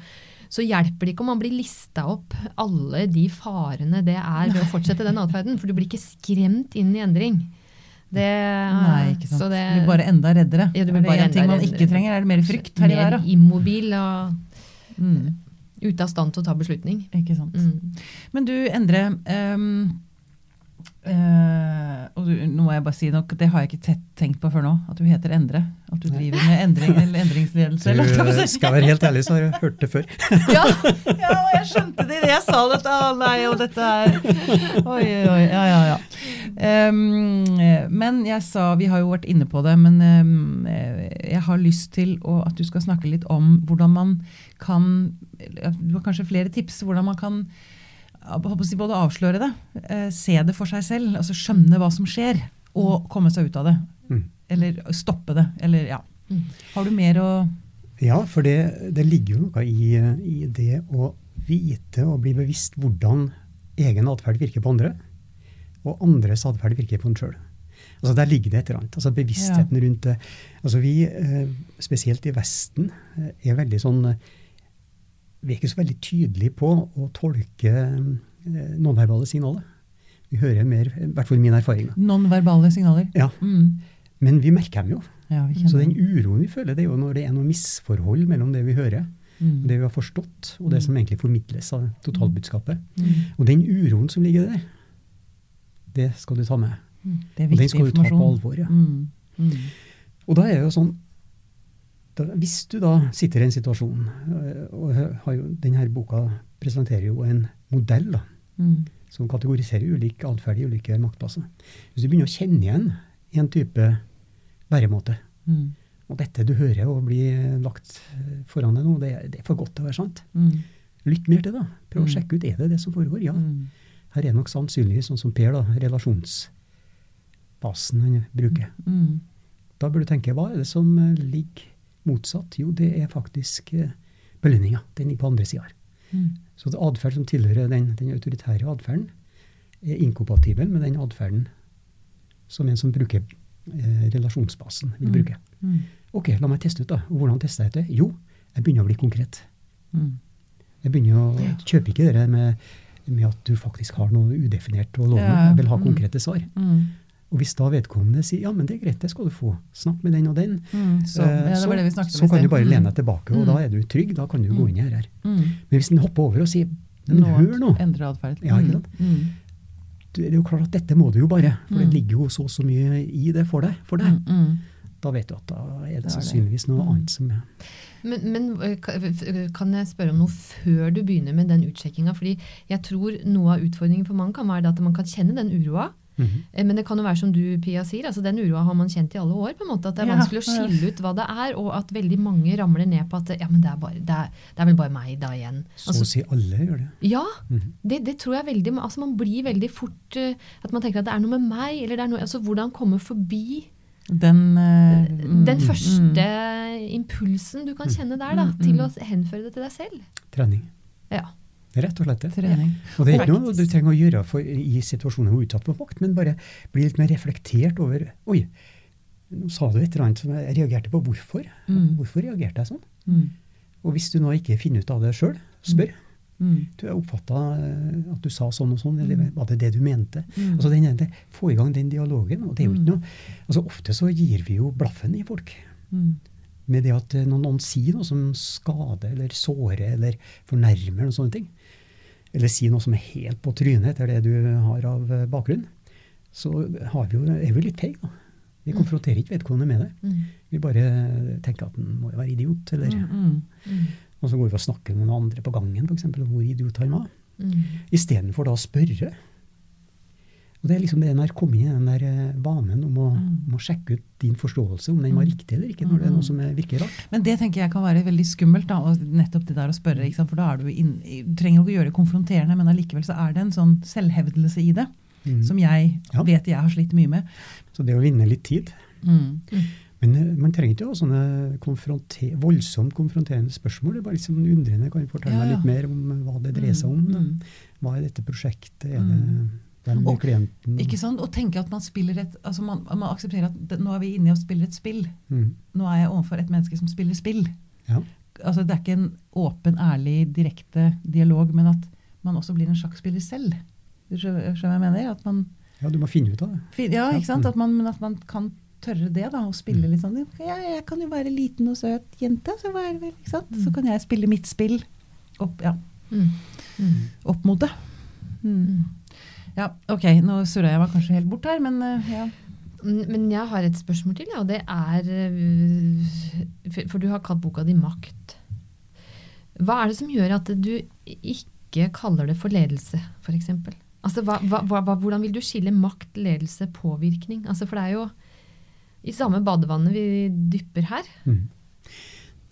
Speaker 2: så hjelper det ikke om man blir lista opp alle de farene det er ved å fortsette den atferden. For du blir ikke skremt inn i endring. Det,
Speaker 1: Nei, ikke sant.
Speaker 2: så det,
Speaker 1: du blir bare enda reddere.
Speaker 2: Ja, du
Speaker 1: er det
Speaker 2: bare
Speaker 1: en ting man ikke trenger, er det mer frykt her i
Speaker 2: mer immobil og
Speaker 1: Mm.
Speaker 2: ute av stand til å ta beslutning.
Speaker 1: Ikke sant.
Speaker 2: Mm.
Speaker 1: Men du, Endre ehm, eh, og du, nå må jeg bare si nok, Det har jeg ikke tett tenkt på før nå, at du heter Endre. At du driver med endring eller endringsledelse.
Speaker 3: Du,
Speaker 1: skal
Speaker 3: være helt ærlig, så har jeg hørt det før.
Speaker 1: Ja, ja, og jeg skjønte det idet jeg sa dette. Å nei, og dette er oi, oi. Ja, ja, ja. Um, men jeg sa Vi har jo vært inne på det, men um, jeg har lyst til å, at du skal snakke litt om hvordan man kan Du har kanskje flere tips hvordan man kan både avsløre det, eh, se det for seg selv, altså skjønne hva som skjer, og komme seg ut av det.
Speaker 3: Mm.
Speaker 1: Eller stoppe det. Eller ja.
Speaker 2: Mm.
Speaker 1: Har du mer å
Speaker 3: Ja, for det, det ligger jo noe i, i det å vite og bli bevisst hvordan egen atferd virker på andre, og andres atferd virker på en sjøl. Altså Der ligger det et eller annet. altså Bevisstheten rundt det. Altså Vi, eh, spesielt i Vesten, eh, er veldig sånn Vi er ikke så veldig tydelige på å tolke eh, nonverbale signaler. Vi hører mer, i hvert fall min erfaring.
Speaker 1: Nonverbale signaler.
Speaker 3: Ja,
Speaker 1: Mm.
Speaker 3: Men vi merker dem jo.
Speaker 1: Ja, vi
Speaker 3: Så den uroen vi føler, det er jo når det er noe misforhold mellom det vi hører,
Speaker 1: Mm.
Speaker 3: det vi har forstått, og det som egentlig formidles av totalbudskapet.
Speaker 1: Mm.
Speaker 3: Og den uroen som ligger der, det skal du ta med.
Speaker 1: Mm. Det er viktig informasjon.
Speaker 3: Og den skal du ta på alvor. ja.
Speaker 1: Mm. Mm.
Speaker 3: Og da er det jo sånn da, Hvis du da sitter i en situasjon øh, og har jo, denne boka presenterer jo en modell da,
Speaker 1: Mm.
Speaker 3: som kategoriserer ulik atferd i ulike maktplasser. Hvis du begynner å kjenne igjen en type væremåte,
Speaker 1: Mm.
Speaker 3: og dette du hører og blir lagt øh, foran deg nå, det, det er for godt til å være sant.
Speaker 1: Mm.
Speaker 3: Lytt mer til det. Prøv å
Speaker 1: Mm.
Speaker 3: sjekke ut er det det som foregår. Ja,
Speaker 1: Mm.
Speaker 3: her er nok sannsynligvis sånn som Per, da, relasjonsbasen han bruker.
Speaker 1: Mm.
Speaker 3: Da burde du tenke hva er det som eh, ligger motsatt? Jo, det er faktisk eh, belønninga. Den er på andre sida.
Speaker 1: Mm.
Speaker 3: Så atferd som tilhører den, den autoritære atferden, er inkompatibel med den atferden som en som bruker eh, relasjonsbasen, vil
Speaker 1: Mm.
Speaker 3: bruke.
Speaker 1: Mm.
Speaker 3: Ok, la meg teste ut, da. Og hvordan tester jeg det? Jo, jeg begynner å bli konkret.
Speaker 1: Mm.
Speaker 3: Jeg begynner å
Speaker 1: Ja.
Speaker 3: kjøpe ikke det der med, med at du faktisk har noe udefinert å love.
Speaker 1: Ja,
Speaker 3: Jeg vil ha
Speaker 1: mm.
Speaker 3: konkrete svar.
Speaker 1: Mm.
Speaker 3: Og hvis da vedkommende sier ja, men det er greit, det skal du få. Snakk med den og den.
Speaker 1: Mm. Så,
Speaker 3: Eh,
Speaker 1: ja, det
Speaker 3: så,
Speaker 1: var det vi snakket
Speaker 3: så kan du bare
Speaker 1: Mm.
Speaker 3: lene deg tilbake, og
Speaker 1: Mm.
Speaker 3: da er du trygg. Da kan du gå
Speaker 1: Mm.
Speaker 3: inn i her.
Speaker 1: Mm.
Speaker 3: Men hvis den hopper over og sier men
Speaker 1: Nå,
Speaker 3: hør nå,
Speaker 1: Endre atferd.
Speaker 3: Ja, ikke sant?
Speaker 1: Mm.
Speaker 3: det er jo klart at dette må du jo bare, for
Speaker 1: Mm.
Speaker 3: det ligger jo så så mye i det for deg. For deg.
Speaker 1: Mm, mm.
Speaker 3: Da vet du at da er det
Speaker 1: det.
Speaker 3: sannsynligvis noe
Speaker 1: Mm.
Speaker 3: annet som er
Speaker 2: Men, men eh, f- kan jeg spørre om noe før du begynner med den utsjekkinga? Fordi jeg tror noe av utfordringen for mange kan være at man kan kjenne den uroa.
Speaker 3: Mhm.
Speaker 2: -hmm. Men det kan jo være som du, Pia, sier, altså den uroa har man kjent i alle år. på en måte, At det er
Speaker 1: Ja,
Speaker 2: vanskelig å skille ut hva det er, og at veldig mange ramler ned på at ja, men det er, bare, det er, det er vel bare meg da igjen.
Speaker 3: Så
Speaker 2: Altså,
Speaker 3: å si alle gjør det.
Speaker 2: ja,
Speaker 3: Mhm.
Speaker 2: det, det tror jeg veldig altså Man blir veldig fort eh, at man tenker at det er noe med meg, eller det er noe altså Hvordan komme forbi
Speaker 1: Den, uh, mm,
Speaker 2: den
Speaker 1: mm,
Speaker 2: første impulsen du kan kjenne der, da,
Speaker 1: Mm, mm.
Speaker 2: til å henføre det til deg selv.
Speaker 3: Trening.
Speaker 2: Ja.
Speaker 3: Rett og slett det.
Speaker 1: Trening.
Speaker 3: Og det er ikke noe du trenger å gjøre for, i situasjoner hvor du er utsatt for makt, men bare bli litt mer reflektert over Oi, nå sa du et eller annet som jeg reagerte på. Hvorfor?
Speaker 1: Mm.
Speaker 3: Hvorfor reagerte jeg sånn?
Speaker 1: Mm,
Speaker 3: Og hvis du nå ikke finner ut av det sjøl, spør.
Speaker 1: mm,
Speaker 3: Du, jeg oppfatta at du sa sånn og sånn, eller var det det du mente?
Speaker 1: Mm.
Speaker 3: Altså den, det, Få i gang den dialogen. og det er jo ikke
Speaker 1: Mm.
Speaker 3: noe, altså Ofte så gir vi jo blaffen i folk.
Speaker 1: mm.
Speaker 3: Med det at eh, når noen sier noe som skader eller sårer eller fornærmer, noen sånne ting, eller si noe som er helt på trynet etter det du har av eh, bakgrunn, så har vi jo, er vi litt feige. da. Vi
Speaker 2: Mm.
Speaker 3: konfronterer ikke vedkommende med det.
Speaker 2: Mm.
Speaker 3: Vi bare tenker at den må jo være idiot. eller...
Speaker 1: Mm, mm.
Speaker 2: Mm.
Speaker 3: Og så går vi og snakker med noen andre på gangen for eksempel, hvor idiot han var.
Speaker 2: Mm.
Speaker 3: Istedenfor da å spørre. Og Det er liksom når jeg kom inn i den der eh, vanen om å,
Speaker 1: Mm.
Speaker 3: om å sjekke ut din forståelse, om den var
Speaker 1: Mm.
Speaker 3: riktig eller ikke, når det er
Speaker 1: Mm.
Speaker 3: noe som er, virker rart.
Speaker 1: Men det tenker jeg kan være veldig skummelt, da, og nettopp det der å spørre. For da er du inn, trenger jo ikke gjøre det konfronterende, men allikevel så er det en sånn selvhevdelse i det,
Speaker 3: Mm.
Speaker 1: som jeg
Speaker 3: Ja.
Speaker 1: vet jeg har slitt mye med.
Speaker 3: Så det å vinne litt tid.
Speaker 1: Mm.
Speaker 3: Men eh, man trenger ikke å ha sånne konfronter, voldsomt konfronterende spørsmål. Det er bare liksom undrende. Kan du fortelle
Speaker 1: Ja,
Speaker 3: meg litt mer om hva det dreier seg om?
Speaker 1: Mm, mm.
Speaker 3: Hva er dette prosjektet? Er det
Speaker 1: Mm.
Speaker 3: hvem
Speaker 1: Og-
Speaker 3: klienten?
Speaker 1: Ikke sant? Og tenke at man spiller et altså man, man aksepterer at det, nå er vi inne og spiller et spill.
Speaker 3: Mm.
Speaker 1: Nå er jeg overfor et menneske som spiller spill.
Speaker 3: Ja.
Speaker 1: Altså Det er ikke en åpen, ærlig, direkte dialog, men at man også blir en sjakkspiller selv. Du skjønner hva jeg mener? At man,
Speaker 3: ja, du må finne ut av det.
Speaker 1: fin- ja, ikke sant?
Speaker 3: mm.
Speaker 1: At man, men at man kan tørre det, da, og spille litt sånn ja, Jeg kan jo være liten og søt jente, så, hva er det vel, ikke sant? så kan jeg spille mitt spill opp, ja,
Speaker 2: Mm. Mm.
Speaker 1: opp mot det. Mm. Ja, ok, nå surra jeg meg kanskje helt bort her, men eh, ja.
Speaker 2: Mm, Men jeg har et spørsmål til, ja, og det er øh, for- du har kalt boka di 'Makt'. Hva er det som gjør at du ikke kaller det for ledelse, f.eks.? Altså, hva, hva, hva, hvordan vil du skille makt, ledelse, påvirkning? Altså, for det er jo i samme badevannet vi dypper her.
Speaker 3: Mm.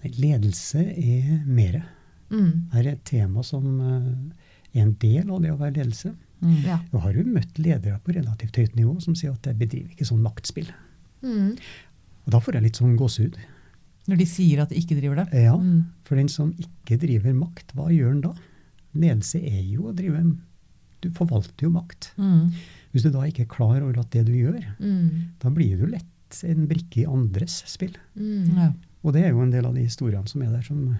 Speaker 3: Ledelse er mere.
Speaker 2: Mm.
Speaker 3: Det er et tema som eh, er en del av det å være ledelse.
Speaker 1: Mm.
Speaker 2: Ja.
Speaker 3: Nå har du møtt ledere på relativt høyt nivå som sier at jeg bedriver ikke sånn maktspill.
Speaker 2: Mm.
Speaker 3: Og da får jeg litt sånn gåsehud.
Speaker 1: Når de sier at de ikke driver det.
Speaker 3: Ja,
Speaker 1: Mm.
Speaker 3: for den som ikke driver makt, hva gjør den da? Ledelse er jo å drive Du forvalter jo makt.
Speaker 1: Mm.
Speaker 3: Hvis du da ikke er klar over at det du gjør,
Speaker 2: Mm.
Speaker 3: da blir du lett en brikke i andres spill.
Speaker 2: Mm.
Speaker 1: Ja.
Speaker 3: Og det er jo en del av de historiene som er der, som, som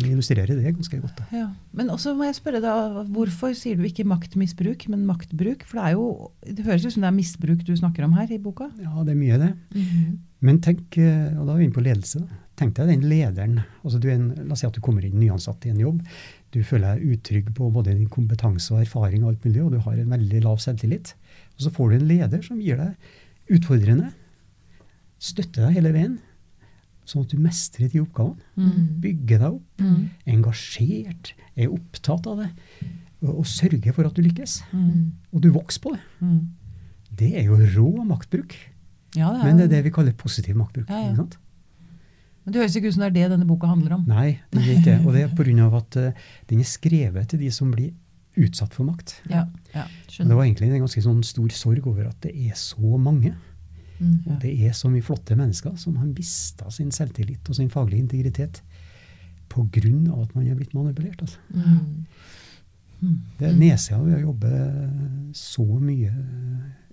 Speaker 3: illustrerer det ganske godt. Da.
Speaker 1: Ja. Men også må jeg spørre da, hvorfor sier du ikke maktmisbruk, men maktbruk? For det er jo, det høres ut som det er misbruk du snakker om her i boka.
Speaker 3: Ja, det er mye, det.
Speaker 2: Mm.
Speaker 3: Men tenk, eh, og da er vi inne på ledelse. da. Tenk deg den lederen. altså du er en, La oss si at du kommer inn nyansatt i en jobb. Du føler deg utrygg på både din kompetanse og erfaring, og alt mulig, og du har en veldig lav selvtillit. Og så får du en leder som gir deg utfordrende, støtter deg hele veien, sånn at du mestrer de oppgavene.
Speaker 2: Mm.
Speaker 3: Bygger deg opp,
Speaker 1: Mm.
Speaker 3: engasjert, er opptatt av det, og, og sørger for at du lykkes.
Speaker 1: Mm.
Speaker 3: Og du vokser på det.
Speaker 1: Mm.
Speaker 3: Det er jo rå maktbruk.
Speaker 1: Ja, det er,
Speaker 3: Men det er det vi kaller positiv maktbruk.
Speaker 1: Ja, ja. Men det høres ikke ut som det er det denne boka handler om.
Speaker 3: Nei, det er ikke det. Og det er pga. at uh, den er skrevet til de som blir utsatt for makt.
Speaker 1: Ja, ja.
Speaker 3: Og det var egentlig en ganske sånn stor sorg over at det er så mange.
Speaker 2: Mm.
Speaker 3: Det er så mye flotte mennesker som har mista sin selvtillit og sin faglige integritet pga. at man er blitt manipulert. Altså.
Speaker 2: Mm.
Speaker 1: Mm.
Speaker 3: Det er
Speaker 2: Mm.
Speaker 3: nedsida ved å jobbe så mye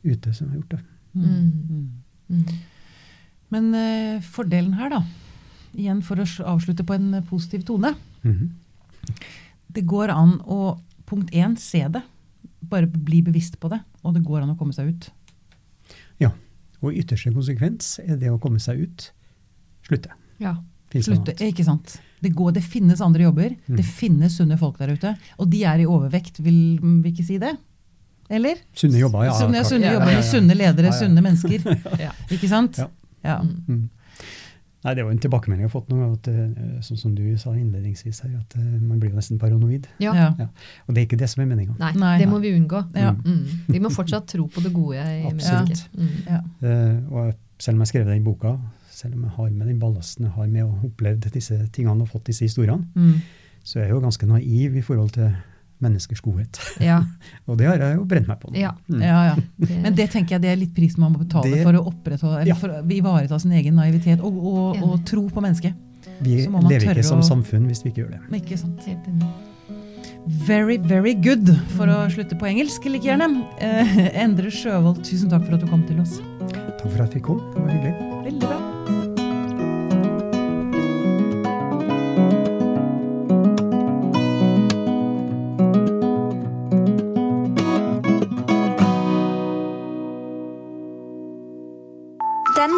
Speaker 3: ute som jeg har gjort det.
Speaker 1: Mm.
Speaker 2: Mm.
Speaker 1: Mm. Men uh, fordelen her, da, igjen for å avslutte på en eh, positiv tone
Speaker 3: Mhm.
Speaker 1: Det går an å punkt én se det. Bare bli bevisst på det. Og det går an å komme seg ut.
Speaker 3: Og ytterste konsekvens er det å komme seg ut. Slutte.
Speaker 2: Ja.
Speaker 1: Slutte, ikke sant? Det, går, det finnes andre jobber.
Speaker 3: Mm.
Speaker 1: Det finnes sunne folk der ute. Og de er i overvekt, vil vi ikke si det? Eller?
Speaker 3: Sunne jobber, ja.
Speaker 1: Sunne, sunne jobber sunne ledere, sunne mennesker.
Speaker 2: Ja.
Speaker 1: Ikke sant?
Speaker 3: Ja.
Speaker 1: Ja.
Speaker 2: Mm.
Speaker 3: Mm. Nei, Det er jo en tilbakemelding jeg har fått nå, at, eh, sånn som du sa innledningsvis her, at eh, man blir jo nesten paranoid.
Speaker 2: Ja.
Speaker 1: Ja.
Speaker 3: Og det er ikke det som er meninga.
Speaker 2: Nei,
Speaker 1: Nei.
Speaker 2: det må vi unngå.
Speaker 1: Ja.
Speaker 2: Mm. Vi må fortsatt tro på det gode i
Speaker 3: Absolutt.
Speaker 2: Mm.
Speaker 1: Ja.
Speaker 3: Eh, og selv om jeg skrev den boka, selv om jeg har med den ballasten jeg har med å ha opplevd disse tingene og fått disse historiene,
Speaker 1: Mm.
Speaker 3: så er jeg jo ganske naiv i forhold til menneskers godhet.
Speaker 2: Ja.
Speaker 3: Og det har jeg jo brent meg på.
Speaker 2: Ja.
Speaker 3: Mm.
Speaker 1: ja, ja.
Speaker 2: Det,
Speaker 1: Men det tenker jeg det er litt prisen man må betale
Speaker 3: Det-
Speaker 1: for å opprettholde, eller
Speaker 3: Ja.
Speaker 1: for å ivareta sin egen naivitet og, og, og tro på mennesket.
Speaker 3: Vi
Speaker 1: Så må man
Speaker 3: lever ikke som
Speaker 1: å-
Speaker 3: samfunn hvis vi ikke gjør det.
Speaker 1: Men Ikke sant? Very, very good, for å slutte på engelsk like gjerne. Eh, Endre Sjøvold, tusen takk for at du kom til oss.
Speaker 3: Takk for at jeg fikk komme. Det var hyggelig.
Speaker 1: Veldig bra.